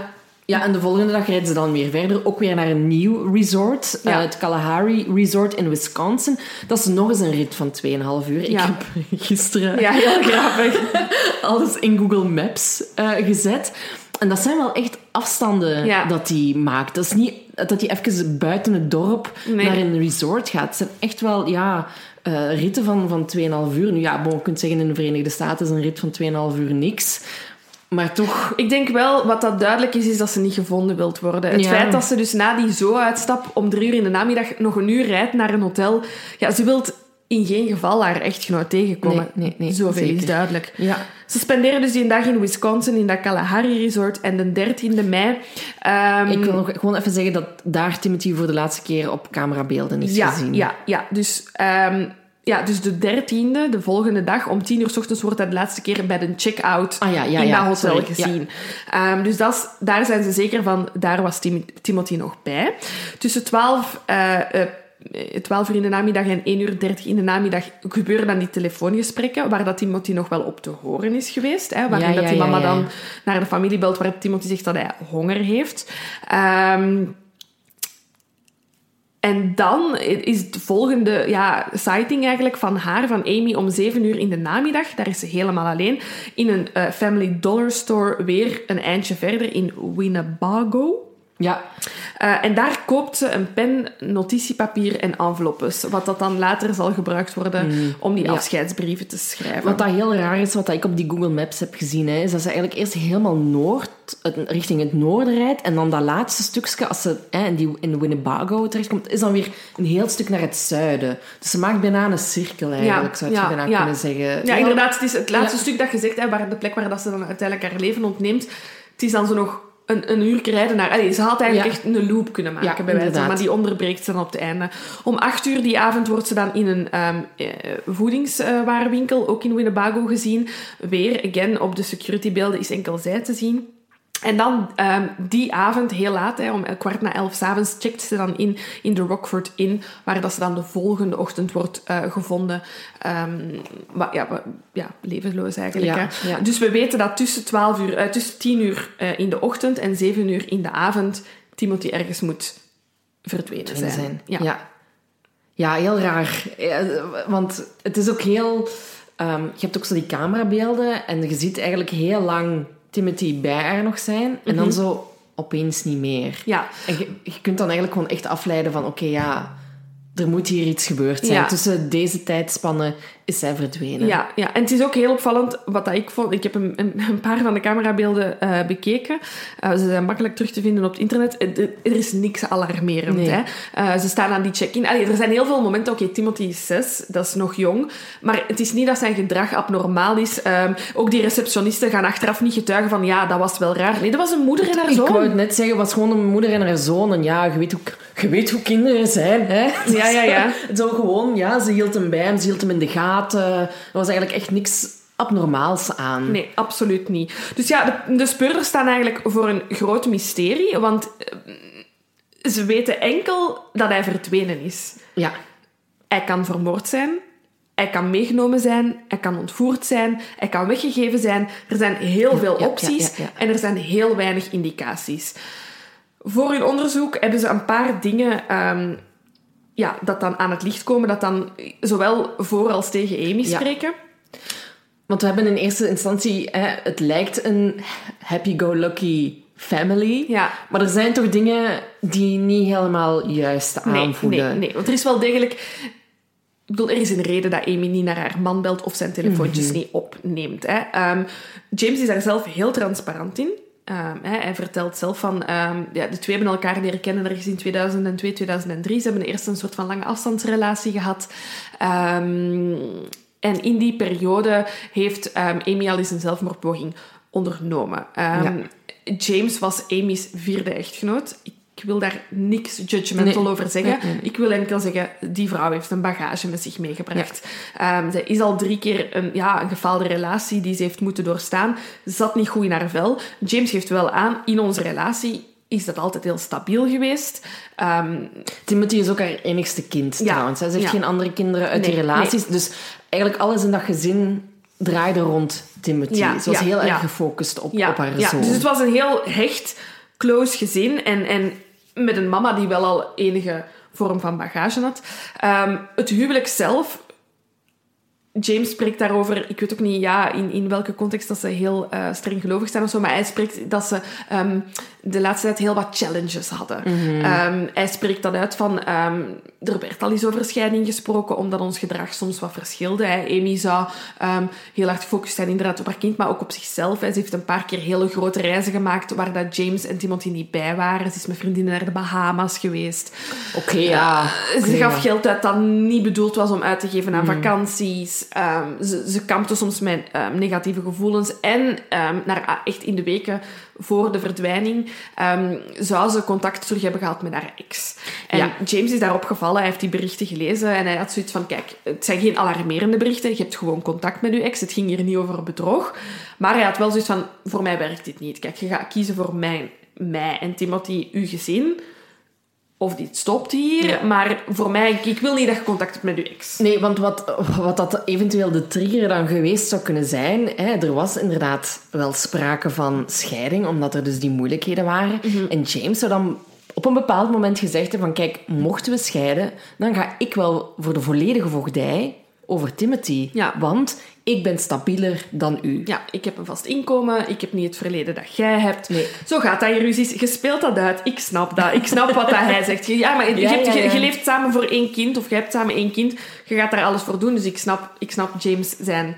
Ja, en de volgende dag rijden ze dan weer verder. Ook weer naar een nieuw resort. Ja. eh, het Kalahari Resort in Wisconsin. Dat is nog eens een rit van 2,5 uur. Ik heb gisteren Ja, heel grappig. alles in Google Maps eh, gezet. En dat zijn wel echt afstanden Ja. dat hij maakt. Dat is niet dat hij even buiten het dorp Nee. naar een resort gaat. Het zijn echt wel ja, eh, ritten van, van 2,5 uur. Nu ja, bon, je kunt zeggen in de Verenigde Staten is een rit van 2,5 uur niks. Maar toch... Ik denk wel, wat dat duidelijk is, is dat ze niet gevonden wilt worden. Het Ja. feit dat ze dus na die zo-uitstap om drie uur in de namiddag nog een uur rijdt naar een hotel, ja, ze wilt in geen geval haar echtgenoot tegenkomen. Nee, nee, nee, Zoveel is duidelijk. Ja. Ze spenderen dus die een dag in Wisconsin, in dat Kalahari Resort. En de 13e mei... ehm, Ik wil nog gewoon even zeggen dat daar Timothy voor de laatste keer op camerabeelden is ja, gezien. Ja, ja. Dus, ehm, ja, dus de 13e, de volgende dag, om 10 uur s ochtends, wordt dat de laatste keer bij de check-out Ah, ja, ja, in ja, dat hotel sorry, gezien. Ehm, dus dat is- daar zijn ze zeker van, daar was Tim- Timothy nog bij. Tussen 12, eh, eh, 12 uur in de namiddag en 1 uur 30 in de namiddag gebeuren dan die telefoongesprekken, waar dat Timothy nog wel op te horen is geweest. Hè, waarin Ja, dat die mama dan naar de familie belt, waar Timothy zegt dat hij honger heeft. Ehm, en dan is het volgende ja, sighting eigenlijk van haar, van Amy, om 7 uur in de namiddag. Daar is ze helemaal alleen. In een eh, Family Dollar Store weer een eindje verder in Winnebago. Ja. Uh, en daar koopt ze een pen, notitiepapier en enveloppes. Wat dat dan later zal gebruikt worden mm. om die ja. afscheidsbrieven te schrijven. Wat dat heel raar is, wat ik op die Google Maps heb gezien, hè, is dat ze eigenlijk eerst helemaal noord, richting het noorden rijdt. En dan dat laatste stukje, als ze hè, in, die, in Winnebago terechtkomt, is dan weer een heel stuk naar het zuiden. Dus ze maakt bijna een cirkel eigenlijk, ja, zou je bijna kunnen zeggen. Ja, inderdaad. Het is het laatste stuk dat je zegt, hè, waar de plek waar dat ze dan uiteindelijk haar leven ontneemt. Het is dan zo nog een, een uur rijden naar... Allee, ze had eigenlijk echt een loop kunnen maken, bij wijze maar die onderbreekt ze dan op het einde. Om acht uur die avond wordt ze dan in een um, voedingswarenwinkel, ook in Winnebago, gezien. Weer, again, op de securitybeelden is enkel zij te zien. En dan um, die avond, heel laat, hè, om kwart na elf s'avonds, checkt ze dan in in de Rockford Inn, waar dat ze dan de volgende ochtend wordt uh, gevonden. Um, maar, ja, ja, levensloos eigenlijk. Ja, hè. Ja. Dus we weten dat tussen, 12 uur, uh, tussen 10 uur uh, in de ochtend en 7 uur in de avond Timothy ergens moet verdwenen zijn. zijn. Ja. ja. Ja. heel raar. Want het is ook heel... Um, je hebt ook zo die camerabeelden en je ziet eigenlijk heel lang Timothy bij haar nog zijn. En dan mhm. zo opeens niet meer. Ja. En je, je kunt dan eigenlijk gewoon echt afleiden van... Oké, ja, er moet hier iets gebeurd zijn. Tussen deze tijdspannen is zij verdwenen. Ja, ja, en het is ook heel opvallend wat dat ik vond. Ik heb een, een, paar van de camerabeelden uh, bekeken. Uh, ze zijn makkelijk terug te vinden op het internet. Er is niks alarmerend. Nee. Hè? Uh, ze staan aan die check-in. Er zijn heel veel momenten. Oké, okay, Timothy is zes, dat is nog jong. Maar het is niet dat zijn gedrag abnormaal is. Um, ook die receptionisten gaan achteraf niet getuigen van ja, dat was wel raar. Nee, dat was een moeder en haar zoon. Ik wou het net zeggen, het was gewoon een moeder en haar zoon. En ja, je weet hoe, je weet hoe kinderen zijn. Hè? Ja, ja, ja. Zo gewoon, ja, ze hield hem bij hem, ze hield hem in de gaten. Er was eigenlijk echt niks abnormaals aan. Nee, absoluut niet. Dus ja, de, de speurders staan eigenlijk voor een groot mysterie, want eh, ze weten enkel dat hij verdwenen is. Ja. Hij kan vermoord zijn, hij kan meegenomen zijn, hij kan ontvoerd zijn, hij kan weggegeven zijn. Er zijn heel veel opties en er zijn heel weinig indicaties. Voor hun onderzoek hebben ze een paar dingen um, ja, dat dan aan het licht komen, dat dan zowel voor als tegen Amy spreken. Want we hebben in eerste instantie, hè, het lijkt een happy-go-lucky family. Ja. Maar er zijn toch dingen die niet helemaal juist aanvoelen. Nee, nee, nee, want er is wel degelijk... Ik bedoel, er is een reden dat Amy niet naar haar man belt of zijn telefoontjes mhm. niet opneemt. Hè. Um, James is daar zelf heel transparant in. Um, hij vertelt zelf van, um, ja, de twee hebben elkaar leren kennen ergens in 2002, 2003. Ze hebben eerst een soort van lange afstandsrelatie gehad. Um, en in die periode heeft Amy al eens een zelfmoordpoging ondernomen. James was Amy's vierde echtgenoot ik wil daar niks judgmental over zeggen. ik wil enkel zeggen, die vrouw heeft een bagage met zich meegebracht. Ja. Um, zij is al drie keer een, ja, een gefaalde relatie die ze heeft moeten doorstaan. Zat niet goed in haar vel. James geeft wel aan, in onze relatie is dat altijd heel stabiel geweest. Um, Timothy is ook haar enigste kind ja, trouwens. Ze heeft geen andere kinderen uit die relaties. Dus eigenlijk alles in dat gezin draaide rond Timothy. Ze was heel erg gefocust op, op haar zoon. Dus het was een heel hecht, close gezin. En, en met een mama die wel al enige vorm van bagage had. Um, het huwelijk zelf James spreekt daarover, ik weet ook niet ja, in, in welke context dat ze heel uh, streng gelovig zijn of zo, maar hij spreekt dat ze um, de laatste tijd heel wat challenges hadden. Mm um, hij spreekt dat uit van, um, er werd al eens over scheiding gesproken, omdat ons gedrag soms wat verschilde. Hè. Amy zou heel hard gefocust zijn inderdaad op haar kind, maar ook op zichzelf. Ze heeft een paar keer hele grote reizen gemaakt waar dat James en Timothy niet bij waren. Ze is met vriendinnen naar de Bahama's geweest. Oké, ja. Uh, ze gaf geld uit dat niet bedoeld was om uit te geven aan mm. vakanties. Um, ze, ze kampte soms met um, negatieve gevoelens. En um, naar, echt in de weken voor de verdwijning zou ze contact terug hebben gehad met haar ex. En ja. James is daarop gevallen. Hij heeft die berichten gelezen en hij had zoiets van... Kijk, het zijn geen alarmerende berichten. Je hebt gewoon contact met je ex. Het ging hier niet over bedrog. Maar hij had wel zoiets van... Voor mij werkt dit niet. Kijk, je gaat kiezen voor mij, mij en Timothy, uw gezin of dit stopt hier. Maar voor mij, ik wil niet dat je contact hebt met je ex. Nee, want wat, wat dat eventueel de trigger dan geweest zou kunnen zijn... Hè, er was inderdaad wel sprake van scheiding, omdat er dus die moeilijkheden waren. Mhm. En James zou dan op een bepaald moment gezegd hebben van... Kijk, mochten we scheiden, dan ga ik wel voor de volledige voogdij over Timothy. Ja. Want ik ben stabieler dan u. Ja, ik heb een vast inkomen, ik heb niet het verleden dat jij hebt. Nee. Zo gaat dat in ruzies. Je speelt dat uit, ik snap dat. Ik snap wat dat hij zegt. Ja, maar je, Ja, hebt- ja, je- ja. je leeft samen voor één kind, of je hebt samen één kind. Je gaat daar alles voor doen, dus ik snap, ik snap James zijn,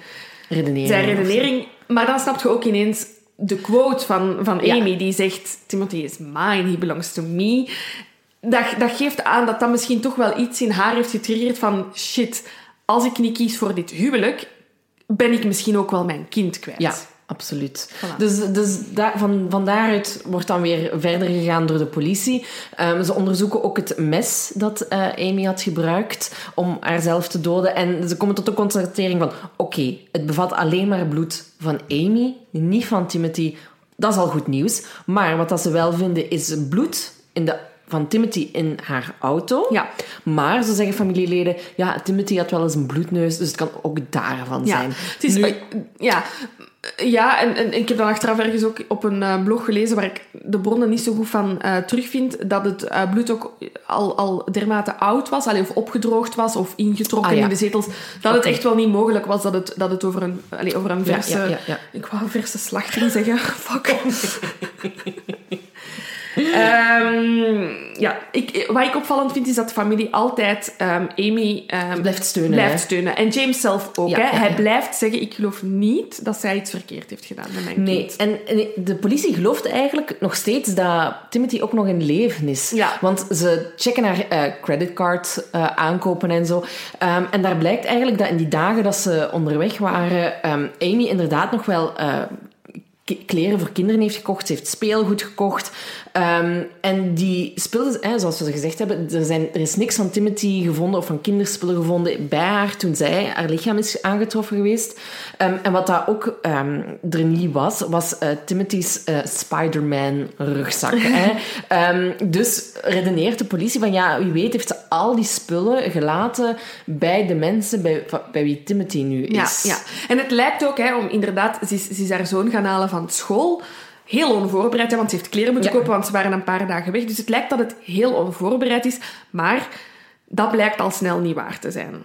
Redenering. zijn redenering. Maar dan snap je ook ineens de quote van, van. Amy, die zegt... Timothy is mine, he belongs to me. Dat, dat geeft aan dat dat misschien toch wel iets in haar heeft getriggerd van... Shit, als ik niet kies voor dit huwelijk, ben ik misschien ook wel mijn kind kwijt. Ja, absoluut. Voilà. Dus, dus daar, van, van daaruit wordt dan weer verder gegaan door de politie. Ehm, ze onderzoeken ook het mes dat eh, Amy had gebruikt om haarzelf te doden. En ze komen tot de constatering van... Oké, het bevat alleen maar bloed van Amy, niet van Timothy. Dat is al goed nieuws. Maar wat dat ze wel vinden is bloed in de, van Timothy in haar auto. Ja. Maar, zo zeggen familieleden... Ja, Timothy had wel eens een bloedneus, dus het kan ook daarvan Ja, zijn. het is, Nu- eh, ja, ja en, en ik heb dan achteraf ergens ook op een eh, blog gelezen waar ik de bronnen niet zo goed van eh, terugvind, dat het bloed ook al, al dermate oud was, allee, of opgedroogd was, of ingetrokken Ah, ja. in de zetels, dat het echt wel niet mogelijk was dat het, dat het over een, allee, over een verse... ja, ja, ja. Ik wou verse slachting zeggen. Fuck. Ehm, ja, ik, wat ik opvallend vind is dat de familie altijd ehm, Amy ehm, Blijft steunen, blijft steunen. En James zelf ook. Ja, hè? ja, Hij ja. blijft zeggen, ik geloof niet dat zij iets verkeerd heeft gedaan met mijn Nee, kind. en, en de politie gelooft eigenlijk nog steeds dat Timothy ook nog in leven is. Ja. Want ze checken haar eh, creditcard eh, aankopen en zo. En daar blijkt eigenlijk dat in die dagen dat ze onderweg waren, Amy inderdaad nog wel eh, kleren voor kinderen heeft gekocht. Ze heeft speelgoed gekocht. Ehm, en die speelden, hè, zoals we gezegd hebben, er, zijn, er is niks van Timothy gevonden of van kinderspullen gevonden bij haar toen zij haar lichaam is aangetroffen geweest. Ehm, en wat dat ook ehm, er niet was, was eh, Timothy's eh, Spider-Man rugzak. hè. Dus redeneert de politie van ja, wie weet heeft ze al die spullen gelaten bij de mensen bij, bij wie Timothy nu Ja, is. ja. En het lijkt ook, hè, om inderdaad, ze is, ze is haar zoon gaan halen van school. Heel onvoorbereid, hè, want ze heeft kleren moeten Ja. kopen, want ze waren een paar dagen weg. Dus het lijkt dat het heel onvoorbereid is, maar dat blijkt al snel niet waar te zijn.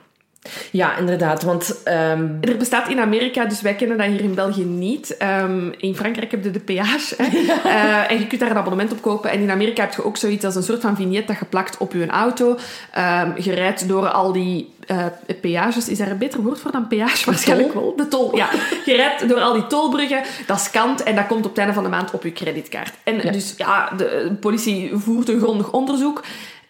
Ja, inderdaad. Want ehm, Er bestaat in Amerika, dus wij kennen dat hier in België niet. Ehm, in Frankrijk heb je de peage. Hè? Eh, en je kunt daar een abonnement op kopen. En in Amerika heb je ook zoiets als een soort van vignet dat je plakt op je auto. Ehm, je rijdt door al die eh, peages. Is daar een beter woord voor dan peage? Waarschijnlijk wel. De tol, ja. Je rijdt door al die tolbruggen. Dat scant en dat komt op het einde van de maand op je creditkaart. En Ja. dus ja, de politie voert een grondig onderzoek.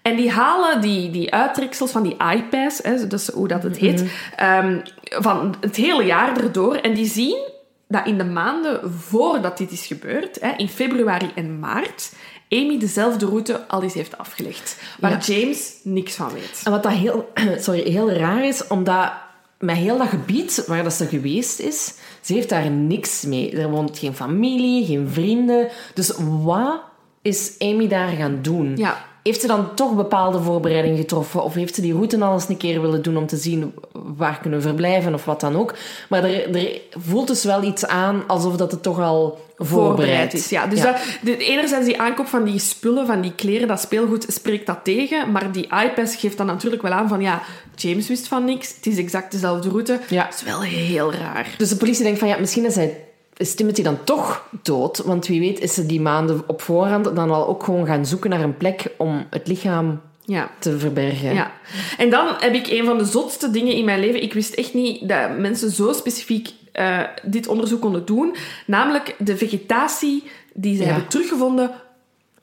En die halen die, die uittreksels van die iPads, hè, is hoe dat het heet, ehm, van het hele jaar erdoor. En die zien dat in de maanden voordat dit is gebeurd, hè, in februari en maart, Amy dezelfde route al eens heeft afgelegd. Waar Ja. James niks van weet. En wat dat heel, sorry, heel raar is, omdat met heel dat gebied waar dat ze geweest is, ze heeft daar niks mee. Er woont geen familie, geen vrienden. Dus wat is Amy daar gaan doen? Ja. Heeft ze dan toch bepaalde voorbereidingen getroffen? Of heeft ze die route al eens een keer willen doen om te zien waar kunnen we verblijven of wat dan ook? Maar er, er voelt dus wel iets aan alsof dat het toch al voorbereid is. Ja, dus Ja. Dat, de, enerzijds die aankoop van die spullen, van die kleren, dat speelgoed, spreekt dat tegen. Maar die iPads geeft dan natuurlijk wel aan van, ja, James wist van niks. Het is exact dezelfde route. Ja. Dat is wel heel raar. Dus de politie denkt van ja, misschien is, hij, is Timothy dan toch dood. Want wie weet is ze die maanden op voorhand dan al ook gewoon gaan zoeken naar een plek om het lichaam Ja. te verbergen. Ja. En dan heb ik een van de zotste dingen in mijn leven. Ik wist echt niet dat mensen zo specifiek eh, dit onderzoek konden doen. Namelijk de vegetatie die ze Ja. hebben teruggevonden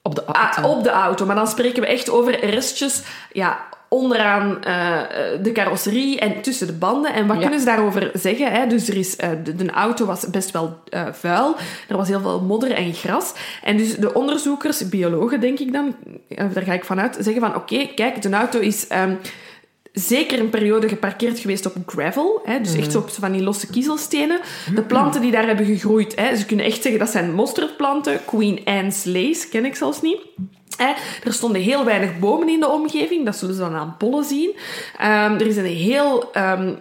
Op de Ah, auto. op de auto. Maar dan spreken we echt over restjes ja, onderaan eh, de carrosserie en tussen de banden. En wat Ja. kunnen ze daarover zeggen? Hè? Dus er is, eh, de, de auto was best wel eh, vuil. Er was heel veel modder en gras. En dus de onderzoekers, biologen denk ik dan, eh, daar ga ik vanuit, zeggen van oké, kijk, de auto is... ehm, zeker een periode geparkeerd geweest op gravel. Hè, dus echt zo op van die losse kiezelstenen. De planten die daar hebben gegroeid, hè, ze kunnen echt zeggen dat zijn mosterdplanten. Queen Anne's Lace ken ik zelfs niet. Er stonden heel weinig bomen in de omgeving. Dat zullen ze dan aan pollen zien. Ehm, er is een heel... ehm,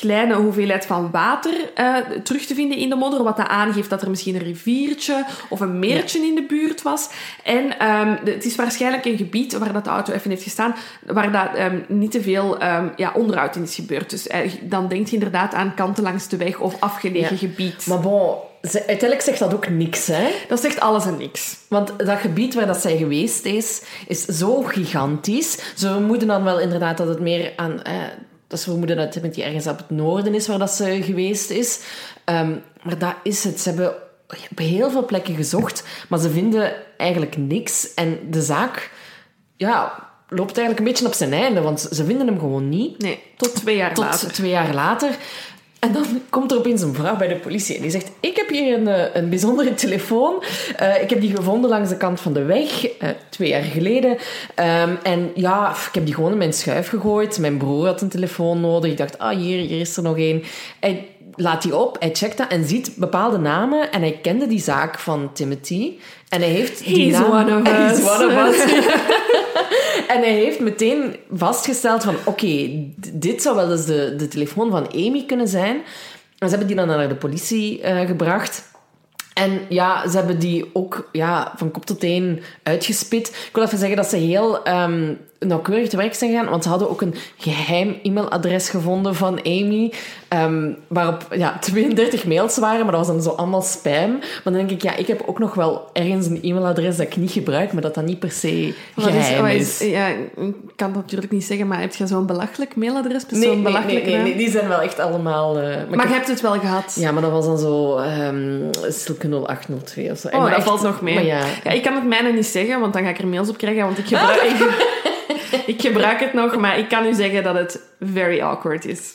kleine hoeveelheid van water eh, terug te vinden in de modder, wat dat aangeeft dat er misschien een riviertje of een meertje in de buurt was. En ehm, de- het is waarschijnlijk een gebied waar dat de auto even heeft gestaan, waar dat ehm, niet te veel ehm, ja, onderhoud in is gebeurd. Dus eh, dan denk je inderdaad aan kanten langs de weg of afgelegen Ja. gebied. Maar bon, ze- uiteindelijk zegt dat ook niks, hè? Dat zegt alles en niks. Want dat gebied waar dat zij geweest is, is zo gigantisch. Ze vermoeden dan wel inderdaad dat het meer aan... Eh, dat ze vermoeden dat Timothy ergens op het noorden is waar dat ze geweest is. Ehm, maar dat is het. Ze hebben op heel veel plekken gezocht, maar ze vinden eigenlijk niks. En de zaak ja, loopt eigenlijk een beetje op zijn einde, want ze vinden hem gewoon niet. Nee, tot twee jaar Tot later. twee jaar later. En dan komt er opeens een vrouw bij de politie en die zegt: Ik heb hier een, eh, een bijzondere telefoon. Eh, ik heb die gevonden langs de kant van de weg, eh, twee jaar geleden. Ehm, en ja, ik heb die gewoon in mijn schuif gegooid. Mijn broer had een telefoon nodig. Ik dacht: Ah, hier, hier is er nog één. Laat die op, hij checkt dat en ziet bepaalde namen. En hij kende die zaak van Timothy. En hij heeft die He's naam... one of He's us. one of us. En hij heeft meteen vastgesteld van... Oké, dit zou wel eens de, de telefoon van Amy kunnen zijn. En ze hebben die dan naar de politie eh, gebracht. En ja, ze hebben die ook ja, van kop tot teen uitgespit. Ik wil even zeggen dat ze heel ehm, nauwkeurig te werk zijn gegaan. Want ze hadden ook een geheim e-mailadres gevonden van Amy. ehm, waarop ja, 32 mails waren, maar dat was dan zo allemaal spam. Maar dan denk ik, ja, ik heb ook nog wel ergens een e-mailadres dat ik niet gebruik, maar dat dat niet per se Wat is- geheim wat is. Ja, ik kan dat natuurlijk niet zeggen, maar heb je zo'n belachelijk mailadres? Zo'n nee, nee, belachelijk nee, naam? nee, die zijn wel echt allemaal... eh, Maar heb- je hebt het wel gehad. Ja, maar dat was dan zo ehm Silke 0802 of zo. Oh, Maar dat echt- valt nog mee. Maar ja, Ja, ik kan het mijne niet zeggen, want dan ga ik er mails op krijgen. Want ik gebruik, ik, ik gebruik het nog, maar ik kan u zeggen dat het very awkward is.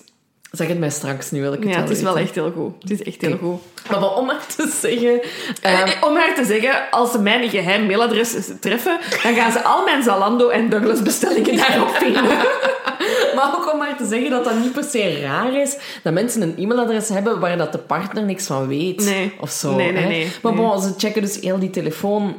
zeg het mij straks, nu wil ik het Ja, wel het is wel weten. echt heel goed. Het is echt heel goed. Maar om maar te zeggen... ehm, Eh, Om haar te zeggen, als ze mijn geheim mailadres treffen, dan gaan ze al mijn Zalando en Douglas bestellingen daarop vinden. maar ook om maar te zeggen dat dat niet per se raar is dat mensen een e-mailadres hebben waar dat de partner niks van weet. Nee. Of zo. Nee, nee, hè. nee, Maar bon, ze checken dus heel die telefoon...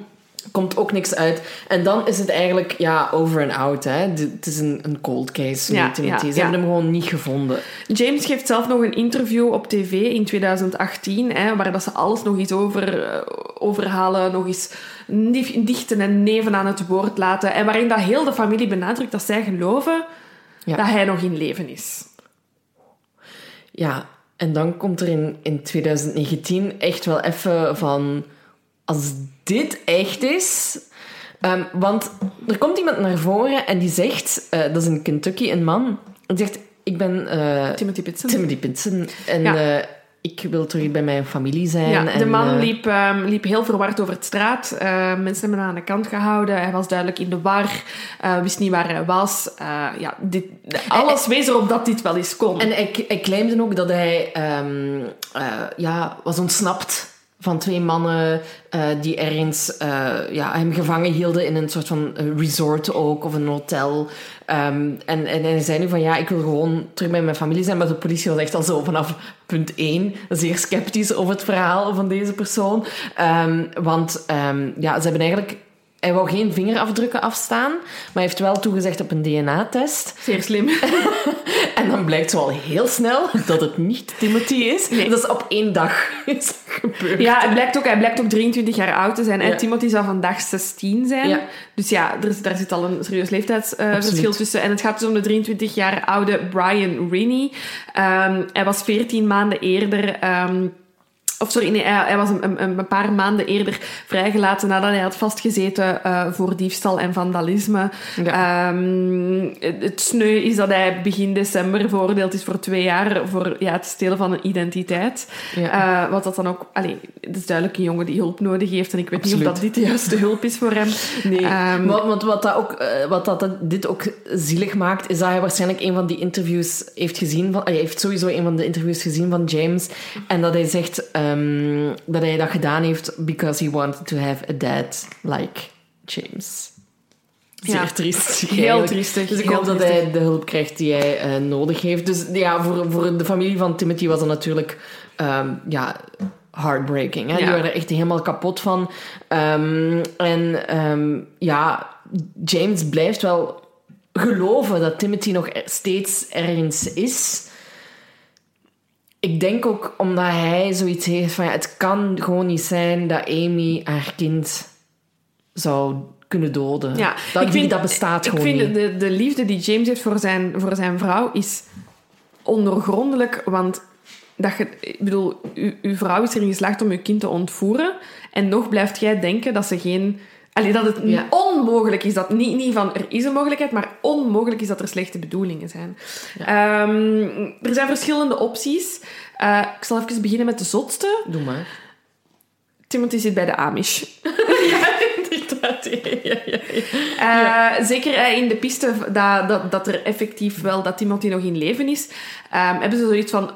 Komt ook niks uit. En dan is het eigenlijk ja, over en out. Hè. Het is een, een cold case. Ja, Ze ja. hebben hem gewoon niet gevonden. James geeft zelf nog een interview op tv in 2018, hè, waar dat ze alles nog eens over, eh, overhalen, nog eens nichten en neven aan het woord laten. En waarin dat heel de familie benadrukt dat zij geloven Ja. dat hij nog in leven is. Ja, en dan komt er in, in 2019 echt wel even van... Als dit echt is... Ehm, want er komt iemand naar voren en die zegt... eh, dat is in Kentucky een man. Die zegt, ik ben eh, Timothy Pitson. Timothy Pinson en Ja. eh, ik wil terug bij mijn familie zijn. Ja, de man liep, ehm, liep heel verward over het straat. Mensen hebben hem aan de kant gehouden. Hij was duidelijk in de war. wist niet waar hij was. Ja, dit, alles wees erop dat dit wel eens kon. En hij, hij claimde ook dat hij ehm, eh, ja, was ontsnapt van twee mannen eh, die ergens eh, ja, hem gevangen hielden in een soort van eh, resort ook, of een hotel. Ehm, en, en hij zei nu van, ja, ik wil gewoon terug bij mijn familie zijn. Maar de politie was echt al zo vanaf punt één zeer sceptisch over het verhaal van deze persoon. Ehm, want ehm, ja, ze hebben eigenlijk... Hij wou geen vingerafdrukken afstaan, maar hij heeft wel toegezegd op een DNA-test. Zeer slim. En dan blijkt zo al heel snel dat het niet Timothy is. Nee. Dat is op één dag is gebeurd. Ja, hij blijkt ook, hij blijkt ook 23 jaar oud te zijn. En Ja. Timothy zou vandaag 16 zijn. Ja. Dus ja, er, daar zit al een serieus leeftijdsverschil tussen. En het gaat dus om de 23 jaar oude Brian Riney. Ehm, hij was 14 maanden eerder... ehm, of sorry, nee, hij, hij was een, een, een paar maanden eerder vrijgelaten nadat hij had vastgezeten eh, voor diefstal en vandalisme. Ehm, het, het sneu is dat hij begin december veroordeeld is voor twee jaar voor ja, het stelen van een identiteit. Ja. Eh, wat dat dan ook... Allee, het is duidelijk een jongen die hulp nodig heeft en ik weet niet of dat dit de juiste hulp is voor hem. Nee, Ehm, want, want wat, dat ook, eh, wat dat dit ook zielig maakt, is dat hij waarschijnlijk een van die interviews heeft gezien. Van, hij heeft sowieso een van de interviews gezien van James. En dat hij zegt ehm, dat hij dat gedaan heeft because he wanted to have a dad like James. Zeer Ja. triest. Heel eigenlijk. triestig, Dus ik hoop dat hij de hulp krijgt die hij eh, nodig heeft. Dus ja, voor, voor de familie van Timothy was dat natuurlijk ehm, ja, heartbreaking. Hè? Die Ja. waren er echt helemaal kapot van. Ehm, en ja, James blijft wel geloven dat Timothy nog steeds ergens is. Ik denk ook omdat hij zoiets heeft van... Ja, het kan gewoon niet zijn dat Amy haar kind zou kunnen doden. Ja, dat, ik vind, dat bestaat ik gewoon vind niet. De, de liefde die James heeft voor zijn, voor zijn vrouw is ondoorgrondelijk, want dat je, ik bedoel, uw, uw vrouw is erin geslaagd om uw kind te ontvoeren en nog blijft jij denken dat ze geen... Allee, dat het Ja. onmogelijk is, dat niet, niet van er is een mogelijkheid, maar onmogelijk is dat er slechte bedoelingen zijn. Ehm, er zijn verschillende opties. Eh, ik zal even beginnen met de zotste. Doe maar. Timothy zit bij de Amish. ja, inderdaad. Ja, ja, ja. Eh, Zeker eh, in de piste dat, dat, dat er effectief wel dat Timothy nog in leven is, ehm, hebben ze zoiets van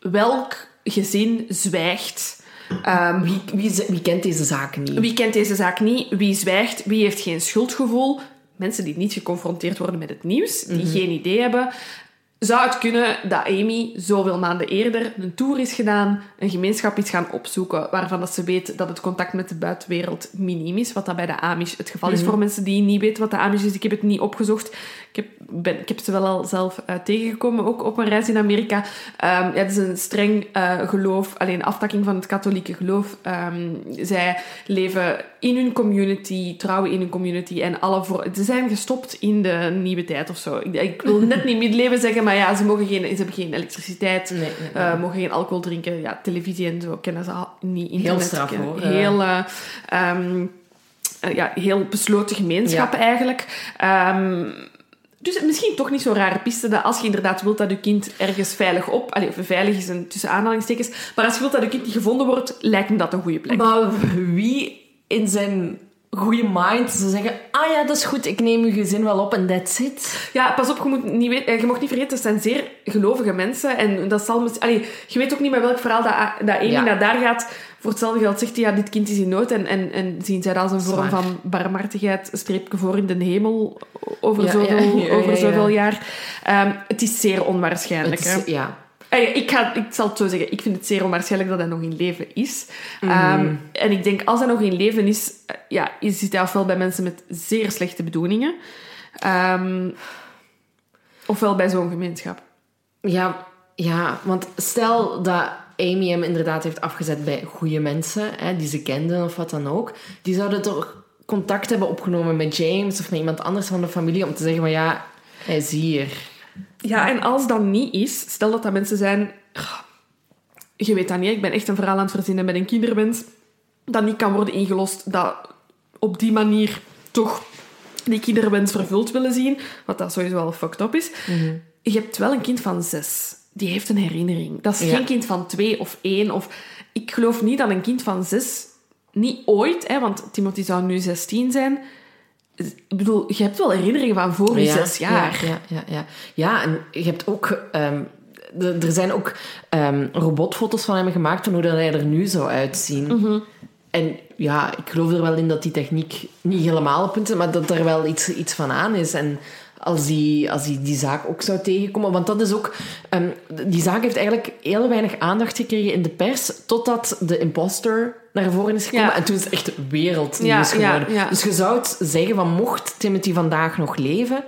welk gezin zwijgt. Ehm, Wie, wie, wie kent deze zaken niet? wie kent deze zaak niet? Wie zwijgt? Wie heeft geen schuldgevoel? Mensen die niet geconfronteerd worden met het nieuws, die geen idee hebben. Zou het kunnen dat Amy zoveel maanden eerder een tour is gedaan, een gemeenschap is gaan opzoeken, waarvan dat ze weet dat het contact met de buitenwereld miniem is, wat dat bij de Amish het geval is voor mensen die niet weten wat de Amish is. Ik heb het niet opgezocht. Ik heb, ben, ik heb ze wel al zelf eh, tegengekomen, ook op mijn reis in Amerika. Ehm, ja, het is een streng eh, geloof, alleen aftakking van het katholieke geloof. Ehm, zij leven in hun community, trouwen in hun community en alle voor... Ze zijn gestopt in de nieuwe tijd of zo. Ik, ik wil net niet middeleeuwen zeggen, maar ja, ze, mogen geen, ze hebben geen elektriciteit, Nee, nee, nee. eh, mogen geen alcohol drinken. Ja, televisie en zo kennen ze al niet. Internet straf, kennen- hoor. Heel... eh, ehm, eh, ja, heel besloten gemeenschap Ja. eigenlijk. Ehm, dus misschien toch niet zo'n rare piste dat als je inderdaad wilt dat je kind ergens veilig op... Allee, of veilig is een tussen aanhalingstekens. Maar als je wilt dat je kind niet gevonden wordt, lijkt me dat een goede plek. Maar wie in zijn goede mind zou zeggen... Ah ja, dat is goed, ik neem uw gezin wel op en that's it. Ja, pas op, je, moet niet weten, eh, je mag niet vergeten, het zijn zeer gelovige mensen. En dat zal... Allee, je weet ook niet met welk verhaal dat, dat Amy Ja. naar daar gaat. Voor hetzelfde geld zegt hij, ja, dit kind is in nood. En, en, en zien zij dat als een vorm van barmhartigheid, streepje voor in de hemel, over, Ja, zoveel, ja, over zoveel jaar. Ehm, het is zeer onwaarschijnlijk. Het is- hè. ja. Eh, Ik, ga, ik zal het zo zeggen. Ik vind het zeer onwaarschijnlijk dat hij nog in leven is. Mhm. Ehm, en ik denk, als hij nog in leven is, eh, ja, is- zit hij ofwel bij mensen met zeer slechte bedoelingen, ehm, ofwel bij zo'n gemeenschap. Ja, ja, want stel dat Amy hem inderdaad heeft afgezet bij goede mensen, hè, die ze kenden of wat dan ook. Die zouden toch contact hebben opgenomen met James of met iemand anders van de familie om te zeggen van ja, hij is hier. Ja, en als dat niet is, stel dat dat mensen zijn... Je weet dat niet, ik ben echt een verhaal aan het verzinnen met een kinderwens dat niet kan worden ingelost, dat op die manier toch die kinderwens vervuld willen zien, wat dat sowieso wel fucked up is. Je hebt wel een kind van zes. Die heeft een herinnering. Dat is Ja. geen kind van twee of één. Of... Ik geloof niet dat een kind van zes... Niet ooit, hè, want Timothy zou nu 16 zijn. Ik bedoel, je hebt wel herinneringen van voor je zes jaar. Ja, ja, ja. ja, en je hebt ook... ehm, er zijn ook ehm, robotfoto's van hem gemaakt van hoe dat hij er nu zou uitzien. Mhm. En ja, ik geloof er wel in dat die techniek niet helemaal op punt is, maar dat er wel iets, iets van aan is. En als die, als die die zaak ook zou tegenkomen... Want dat is ook... ehm, die zaak heeft eigenlijk heel weinig aandacht gekregen in de pers, totdat de imposter naar voren is gekomen. Ja. En toen is het echt wereldnieuws ja, geworden. ja. Dus je zou het zeggen van, mocht Timothy vandaag nog leven,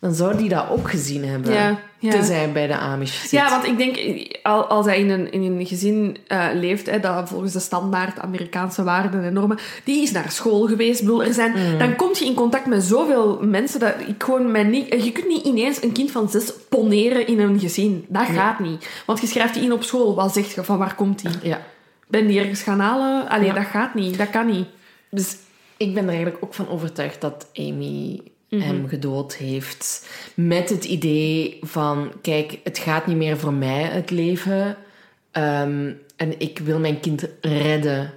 dan zou die dat ook gezien hebben. Ja, ja. Tenzij hij bij de Amish zit. Ja, want ik denk, al- als hij in een, in een gezin eh, leeft, hè, dat volgens de standaard Amerikaanse waarden en normen, die is naar school geweest. Ik bedoel, er zijn, Mm. Dan kom je in contact met zoveel mensen dat ik gewoon mij niet... Je kunt niet ineens een kind van zes poneren in een gezin. Dat gaat niet. Want je schrijft die in op school. Wat zeg je? Van waar komt die? Ja. Ben die ergens gaan halen? Allee, Ja. dat gaat niet. Dat kan niet. Dus ik ben er eigenlijk ook van overtuigd dat Amy Mhm. hem gedood heeft. Met het idee van, kijk, het gaat niet meer voor mij, het leven. Ehm, en ik wil mijn kind redden.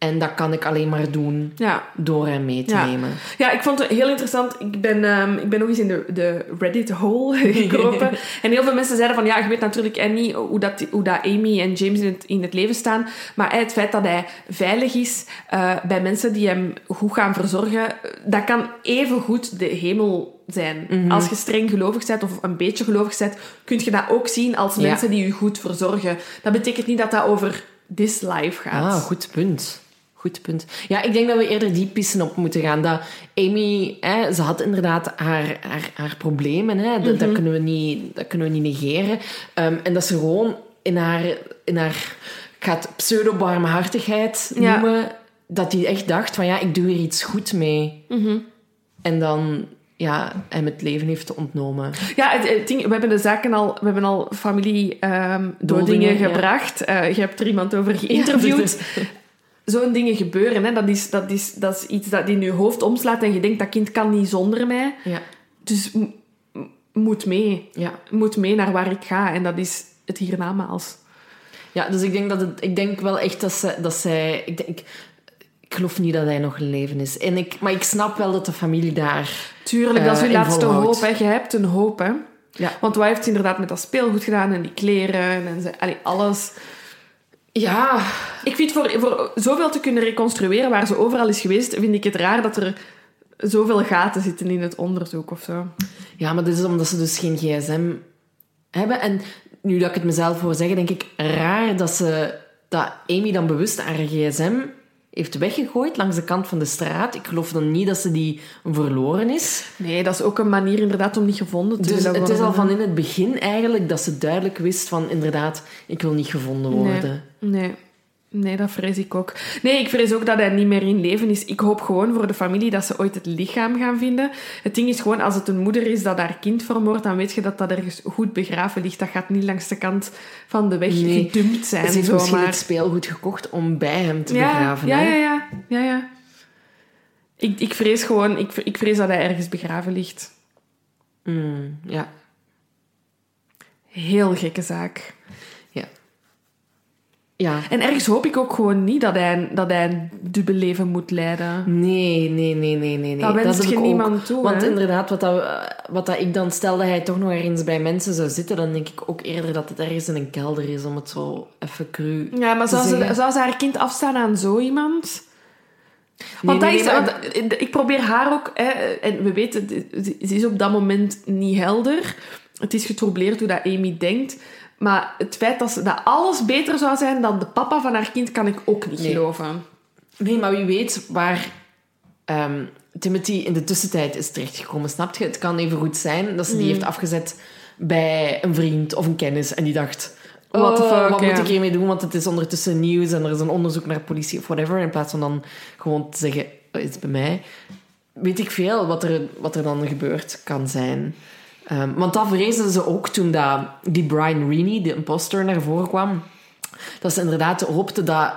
En dat kan ik alleen maar doen. Ja. door hem mee te Ja. nemen. Ja, ik vond het heel interessant. Ik ben, ehm, ik ben nog eens in de, de Reddit-hole gekropen. en heel veel mensen zeiden van... Ja, je weet natuurlijk niet hoe dat, hoe dat Amy en James in het, in het leven staan. Maar eh, het feit dat hij veilig is eh, bij mensen die hem goed gaan verzorgen... Dat kan even goed de hemel zijn. Mhm. Als je streng gelovig bent of een beetje gelovig bent... kun je dat ook zien als Ja. mensen die je goed verzorgen. Dat betekent niet dat dat over this life gaat. Ah, goed punt. Goed punt. Ja, ik denk dat we eerder die pissen op moeten gaan. Dat Amy, hè, ze had inderdaad haar, haar, haar problemen. Hè. Dat, dat, kunnen we niet, dat kunnen we niet negeren. Ehm, en dat ze gewoon in haar, in haar ik ga het pseudo-barmhartigheid Ja. noemen, dat hij echt dacht van ja, ik doe hier iets goed mee. Mhm. En dan ja, hem het leven heeft ontnomen. Ja, het, het ding, we hebben de zaken al, we hebben al familie ehm Doodingen, ja. gebracht. Eh, je hebt er iemand over geïnterviewd. Zo'n dingen gebeuren, hè. Dat, is, dat, is, dat is iets dat in je hoofd omslaat en je denkt, dat kind kan niet zonder mij. Ja, Dus moet mee. ja. Moet mee naar waar ik ga. En dat is het hiernamaals. ja dus ik denk, dat het, ik denk wel echt dat, ze, dat zij... Ik, denk, ik, geloof niet dat hij nog in leven is. En ik, maar ik snap wel dat de familie daar... Tuurlijk, dat is Eh, je in laatste volhoudt. hoop. Hè. Je hebt een hoop, hè. Ja. Want wat heeft ze inderdaad met dat speelgoed gedaan en die kleren en ze, allee, alles. Ja, Ik vind voor, voor zoveel te kunnen reconstrueren waar ze overal is geweest, vind ik het raar dat er zoveel gaten zitten in het onderzoek of zo. Ja, maar dat is omdat ze dus geen gsm hebben. En nu dat ik het mezelf hoor zeggen, denk ik raar dat, ze, dat Amy dan bewust haar gsm heeft weggegooid langs de kant van de straat. Ik geloof dan niet dat ze die verloren is. Nee, dat is ook een manier inderdaad om niet gevonden te Dus willen het is al worden. van in het begin eigenlijk dat ze duidelijk wist van inderdaad, ik wil niet gevonden worden. Nee, nee. Nee, dat vrees ik ook. Nee, ik vrees ook dat hij niet meer in leven is. Ik hoop gewoon voor de familie dat ze ooit het lichaam gaan vinden. Het ding is gewoon, als het een moeder is dat haar kind vermoordt, dan weet je dat dat ergens goed begraven ligt. Dat gaat niet langs de kant van de weg Nee. gedumpt zijn. Ze heeft misschien het speelgoed gekocht om bij hem te ja, begraven. Ja, hè? ja, ja. ja, ja. Ik, ik vrees gewoon, ik, ik vrees dat hij ergens begraven ligt. Mm, ja. Heel gekke zaak. Ja. En ergens hoop ik ook gewoon niet dat hij, dat hij een dubbel leven moet leiden. Nee, nee, nee, nee, nee. Dat wenst heb je ik ook. niemand toe, Want hè? inderdaad, wat, dat, wat dat ik dan stel dat hij toch nog ergens bij mensen zou zitten, dan denk ik ook eerder dat het ergens in een kelder is, om het zo even cru Ja, maar zou ze, zou ze haar kind afstaan aan zo iemand? Nee, Want nee, dat is, want ik probeer haar ook... Hè, en we weten, ze is op dat moment niet helder. Het is getroubleerd hoe dat Amy denkt. Maar het feit dat, ze, dat alles beter zou zijn dan de papa van haar kind, kan ik ook niet Nee. geloven. Nee, maar wie weet waar ehm, Timothy in de tussentijd is terechtgekomen. Snap je? Het kan even goed zijn dat ze die heeft afgezet bij een vriend of een kennis en die dacht... What the "Oh, wat ja." moet ik hiermee doen? Want het is ondertussen nieuws en er is een onderzoek naar politie of whatever. In plaats van dan gewoon te zeggen, "Oh, is bij mij. Weet ik veel wat er, wat er dan gebeurd kan zijn. Ehm, want dat vreesden ze ook toen dat die Brian Reaney, de imposter, naar voren kwam. Dat ze inderdaad hoopten dat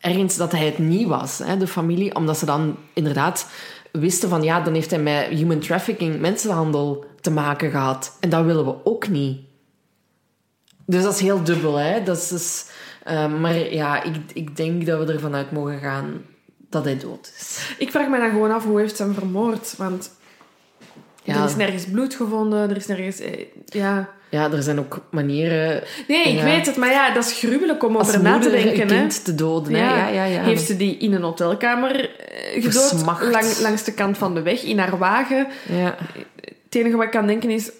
ergens dat hij het niet was, hè, de familie. Omdat ze dan inderdaad wisten van ja, dan heeft hij met human trafficking, mensenhandel te maken gehad. En dat willen we ook niet. Dus dat is heel dubbel, hè. Dat is, dus, ehm, maar ja, ik, ik denk dat we ervan uit mogen gaan dat hij dood is. Ik vraag me dan gewoon af, hoe heeft ze hem vermoord? Want Ja. er is nergens bloed gevonden, er is nergens... eh, Ja... Ja, er zijn ook manieren Nee, ik weet het, maar ja, dat is gruwelijk om als over na te denken. hè. kind te doden. hè. Ja, ja, ja. Heeft ze die in een hotelkamer eh, gedood, lang, langs de kant van de weg, in haar wagen. ja. Het enige wat ik kan denken is,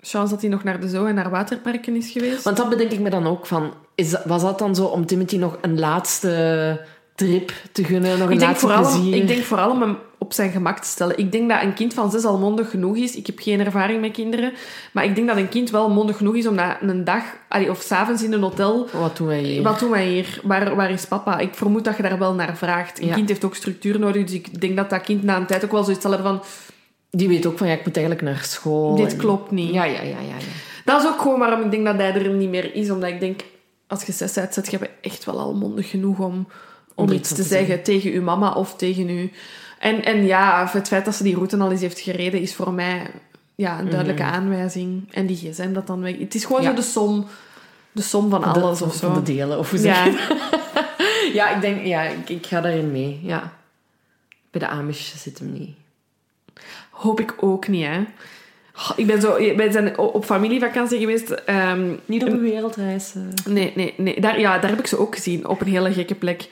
chance dat hij nog naar de zoo en naar waterparken is geweest. Want dat bedenk ik me dan ook van... Is, dat- was dat dan zo om Timothy nog een laatste trip te gunnen? Nog een ik, denk laatste vooral plezier? ik denk vooral om hem op zijn gemak te stellen. Ik denk dat een kind van zes al mondig genoeg is. Ik heb geen ervaring met kinderen. Maar ik denk dat een kind wel mondig genoeg is om na een dag... allee, of s'avonds in een hotel... Wat doen wij hier? Wat doen wij hier? Waar, waar is papa? Ik vermoed dat je daar wel naar vraagt. Een Ja. kind heeft ook structuur nodig. Dus ik denk dat dat kind na een tijd ook wel zoiets zal hebben van... Die weet ook van, ja, ik moet eigenlijk naar school. Dit en- klopt niet. Ja, ja, ja, ja. ja. Dat is ook gewoon waarom ik denk dat hij er niet meer is. Omdat ik denk, als je zes uitzet, je hebt echt wel al mondig genoeg om, om iets te zeggen tegen uw mama of tegen u. En, en ja, het feit dat ze die route al eens heeft gereden, is voor mij ja, een duidelijke aanwijzing. En die gsm dat dan weg... Het is gewoon Ja. zo de som, de som van alles de, of van zo. de delen, of hoe zeg Ja, je Ja, ik denk, ja, ik, ik ga daarin mee, ja. Bij de Amish zit hem niet. hoop ik ook niet, hè. Ik ben zo... Wij zijn op familievakantie geweest. ehm, Niet op een wereldreis. eh. Nee, nee, nee. Daar, ja, daar heb ik ze ook gezien. Op een hele gekke plek.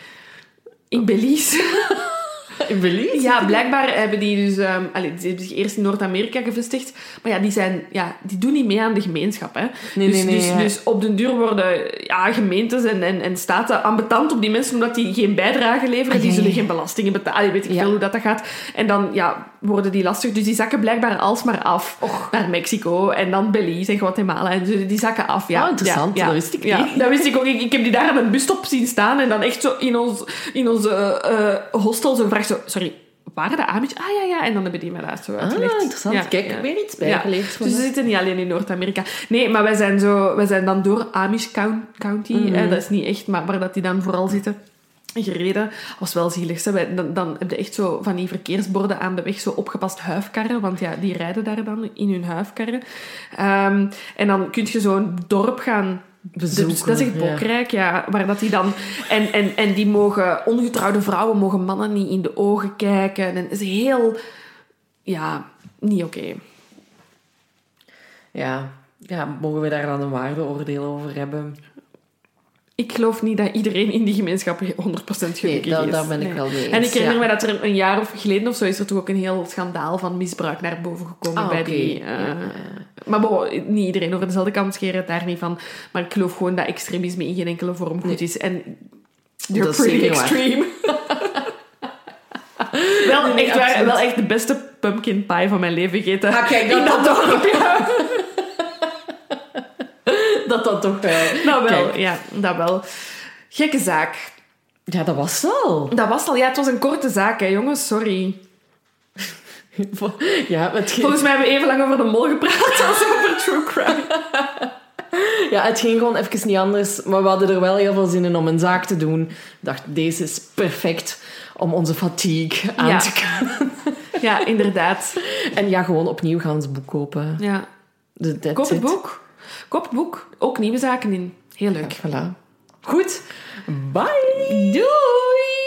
In Belize. In Belize? Ja, blijkbaar hebben die dus... allee, die hebben zich eerst in Noord-Amerika gevestigd. Maar ja, die, zijn, ja, die doen niet mee aan de gemeenschap. Hè. Nee, dus, nee, nee, dus, ja. dus op den duur worden ja, gemeentes en, en, en staten ambetant op die mensen omdat die geen bijdrage leveren. Ah, die zullen geen belastingen betalen. Weet ik Ja. veel hoe dat, dat gaat. En dan ja, worden die lastig. Dus die zakken blijkbaar alsmaar af naar Mexico en dan Belize en Guatemala. En zo, die zakken af. Ja. Oh, interessant. Ja. Dat wist ik niet. dat wist ik ook. Ik, ik heb die daar aan een busstop zien staan en dan echt zo in ons, in onze eh, hostel zo gevraagd zo... Sorry, waren de Amish? Ah ja, ja. En dan hebben die me dat zo uitgelegd. Ah, interessant. Ja, Kijk, ja. weer iets Ja. Dus ze zitten niet alleen in Noord-Amerika. Nee, maar wij zijn, zo, wij zijn dan door Amish Coun- County, Mhm. hè, dat is niet echt, maar waar dat die dan vooral zitten, gereden. was wel zielig. Hè. Dan, dan heb je echt zo van die verkeersborden aan de weg, zo opgepast huifkarren, want ja, die rijden daar dan in hun huifkarren. Ehm, en dan kun je zo'n dorp gaan Bezoeken, Dus dat is echt. Bokrijk, ja. Waar dat die dan... En, en, en die mogen... Ongetrouwde vrouwen mogen mannen niet in de ogen kijken. En is heel... Ja, niet oké. Ja. ja, mogen we daar dan een waardeoordeel over hebben? Ik geloof niet dat iedereen in die gemeenschap 100% gelukkig Nee, daar, is. daar ben ik Nee. wel mee eens. En ik herinner ja. me dat er een jaar of geleden of zo is er toch ook een heel schandaal van misbruik naar boven gekomen Ah, bij die... eh, Ja, Maar bon, niet iedereen over dezelfde kant scheren het daar niet van. Maar ik geloof gewoon dat extremisme in geen enkele vorm goed Nee. is. En they're Dat pretty extreme. wel, echt waar, wel echt de beste pumpkin pie van mijn leven gegeten. Ah, kijk, in dat dat. Dat toch... eh, Nou wel, kijk. ja, dat wel. Gekke zaak. Ja, dat was al. Dat was al. Ja, het was een korte zaak, hè, jongens. Sorry. Ja, het, ging- Volgens mij hebben we even lang over de mol gepraat als over true crime. ja, het ging gewoon even niet anders. Maar we hadden er wel heel veel zin in om een zaak te doen. Ik dacht, deze is perfect om onze fatigue aan Ja. te kunnen. Ja, inderdaad. En ja, gewoon opnieuw gaan ons boek kopen. Ja. Koop het boek. Koop het boek. Ook nieuwe zaken in. Heel leuk. Voilà. Goed. Bye. Doei!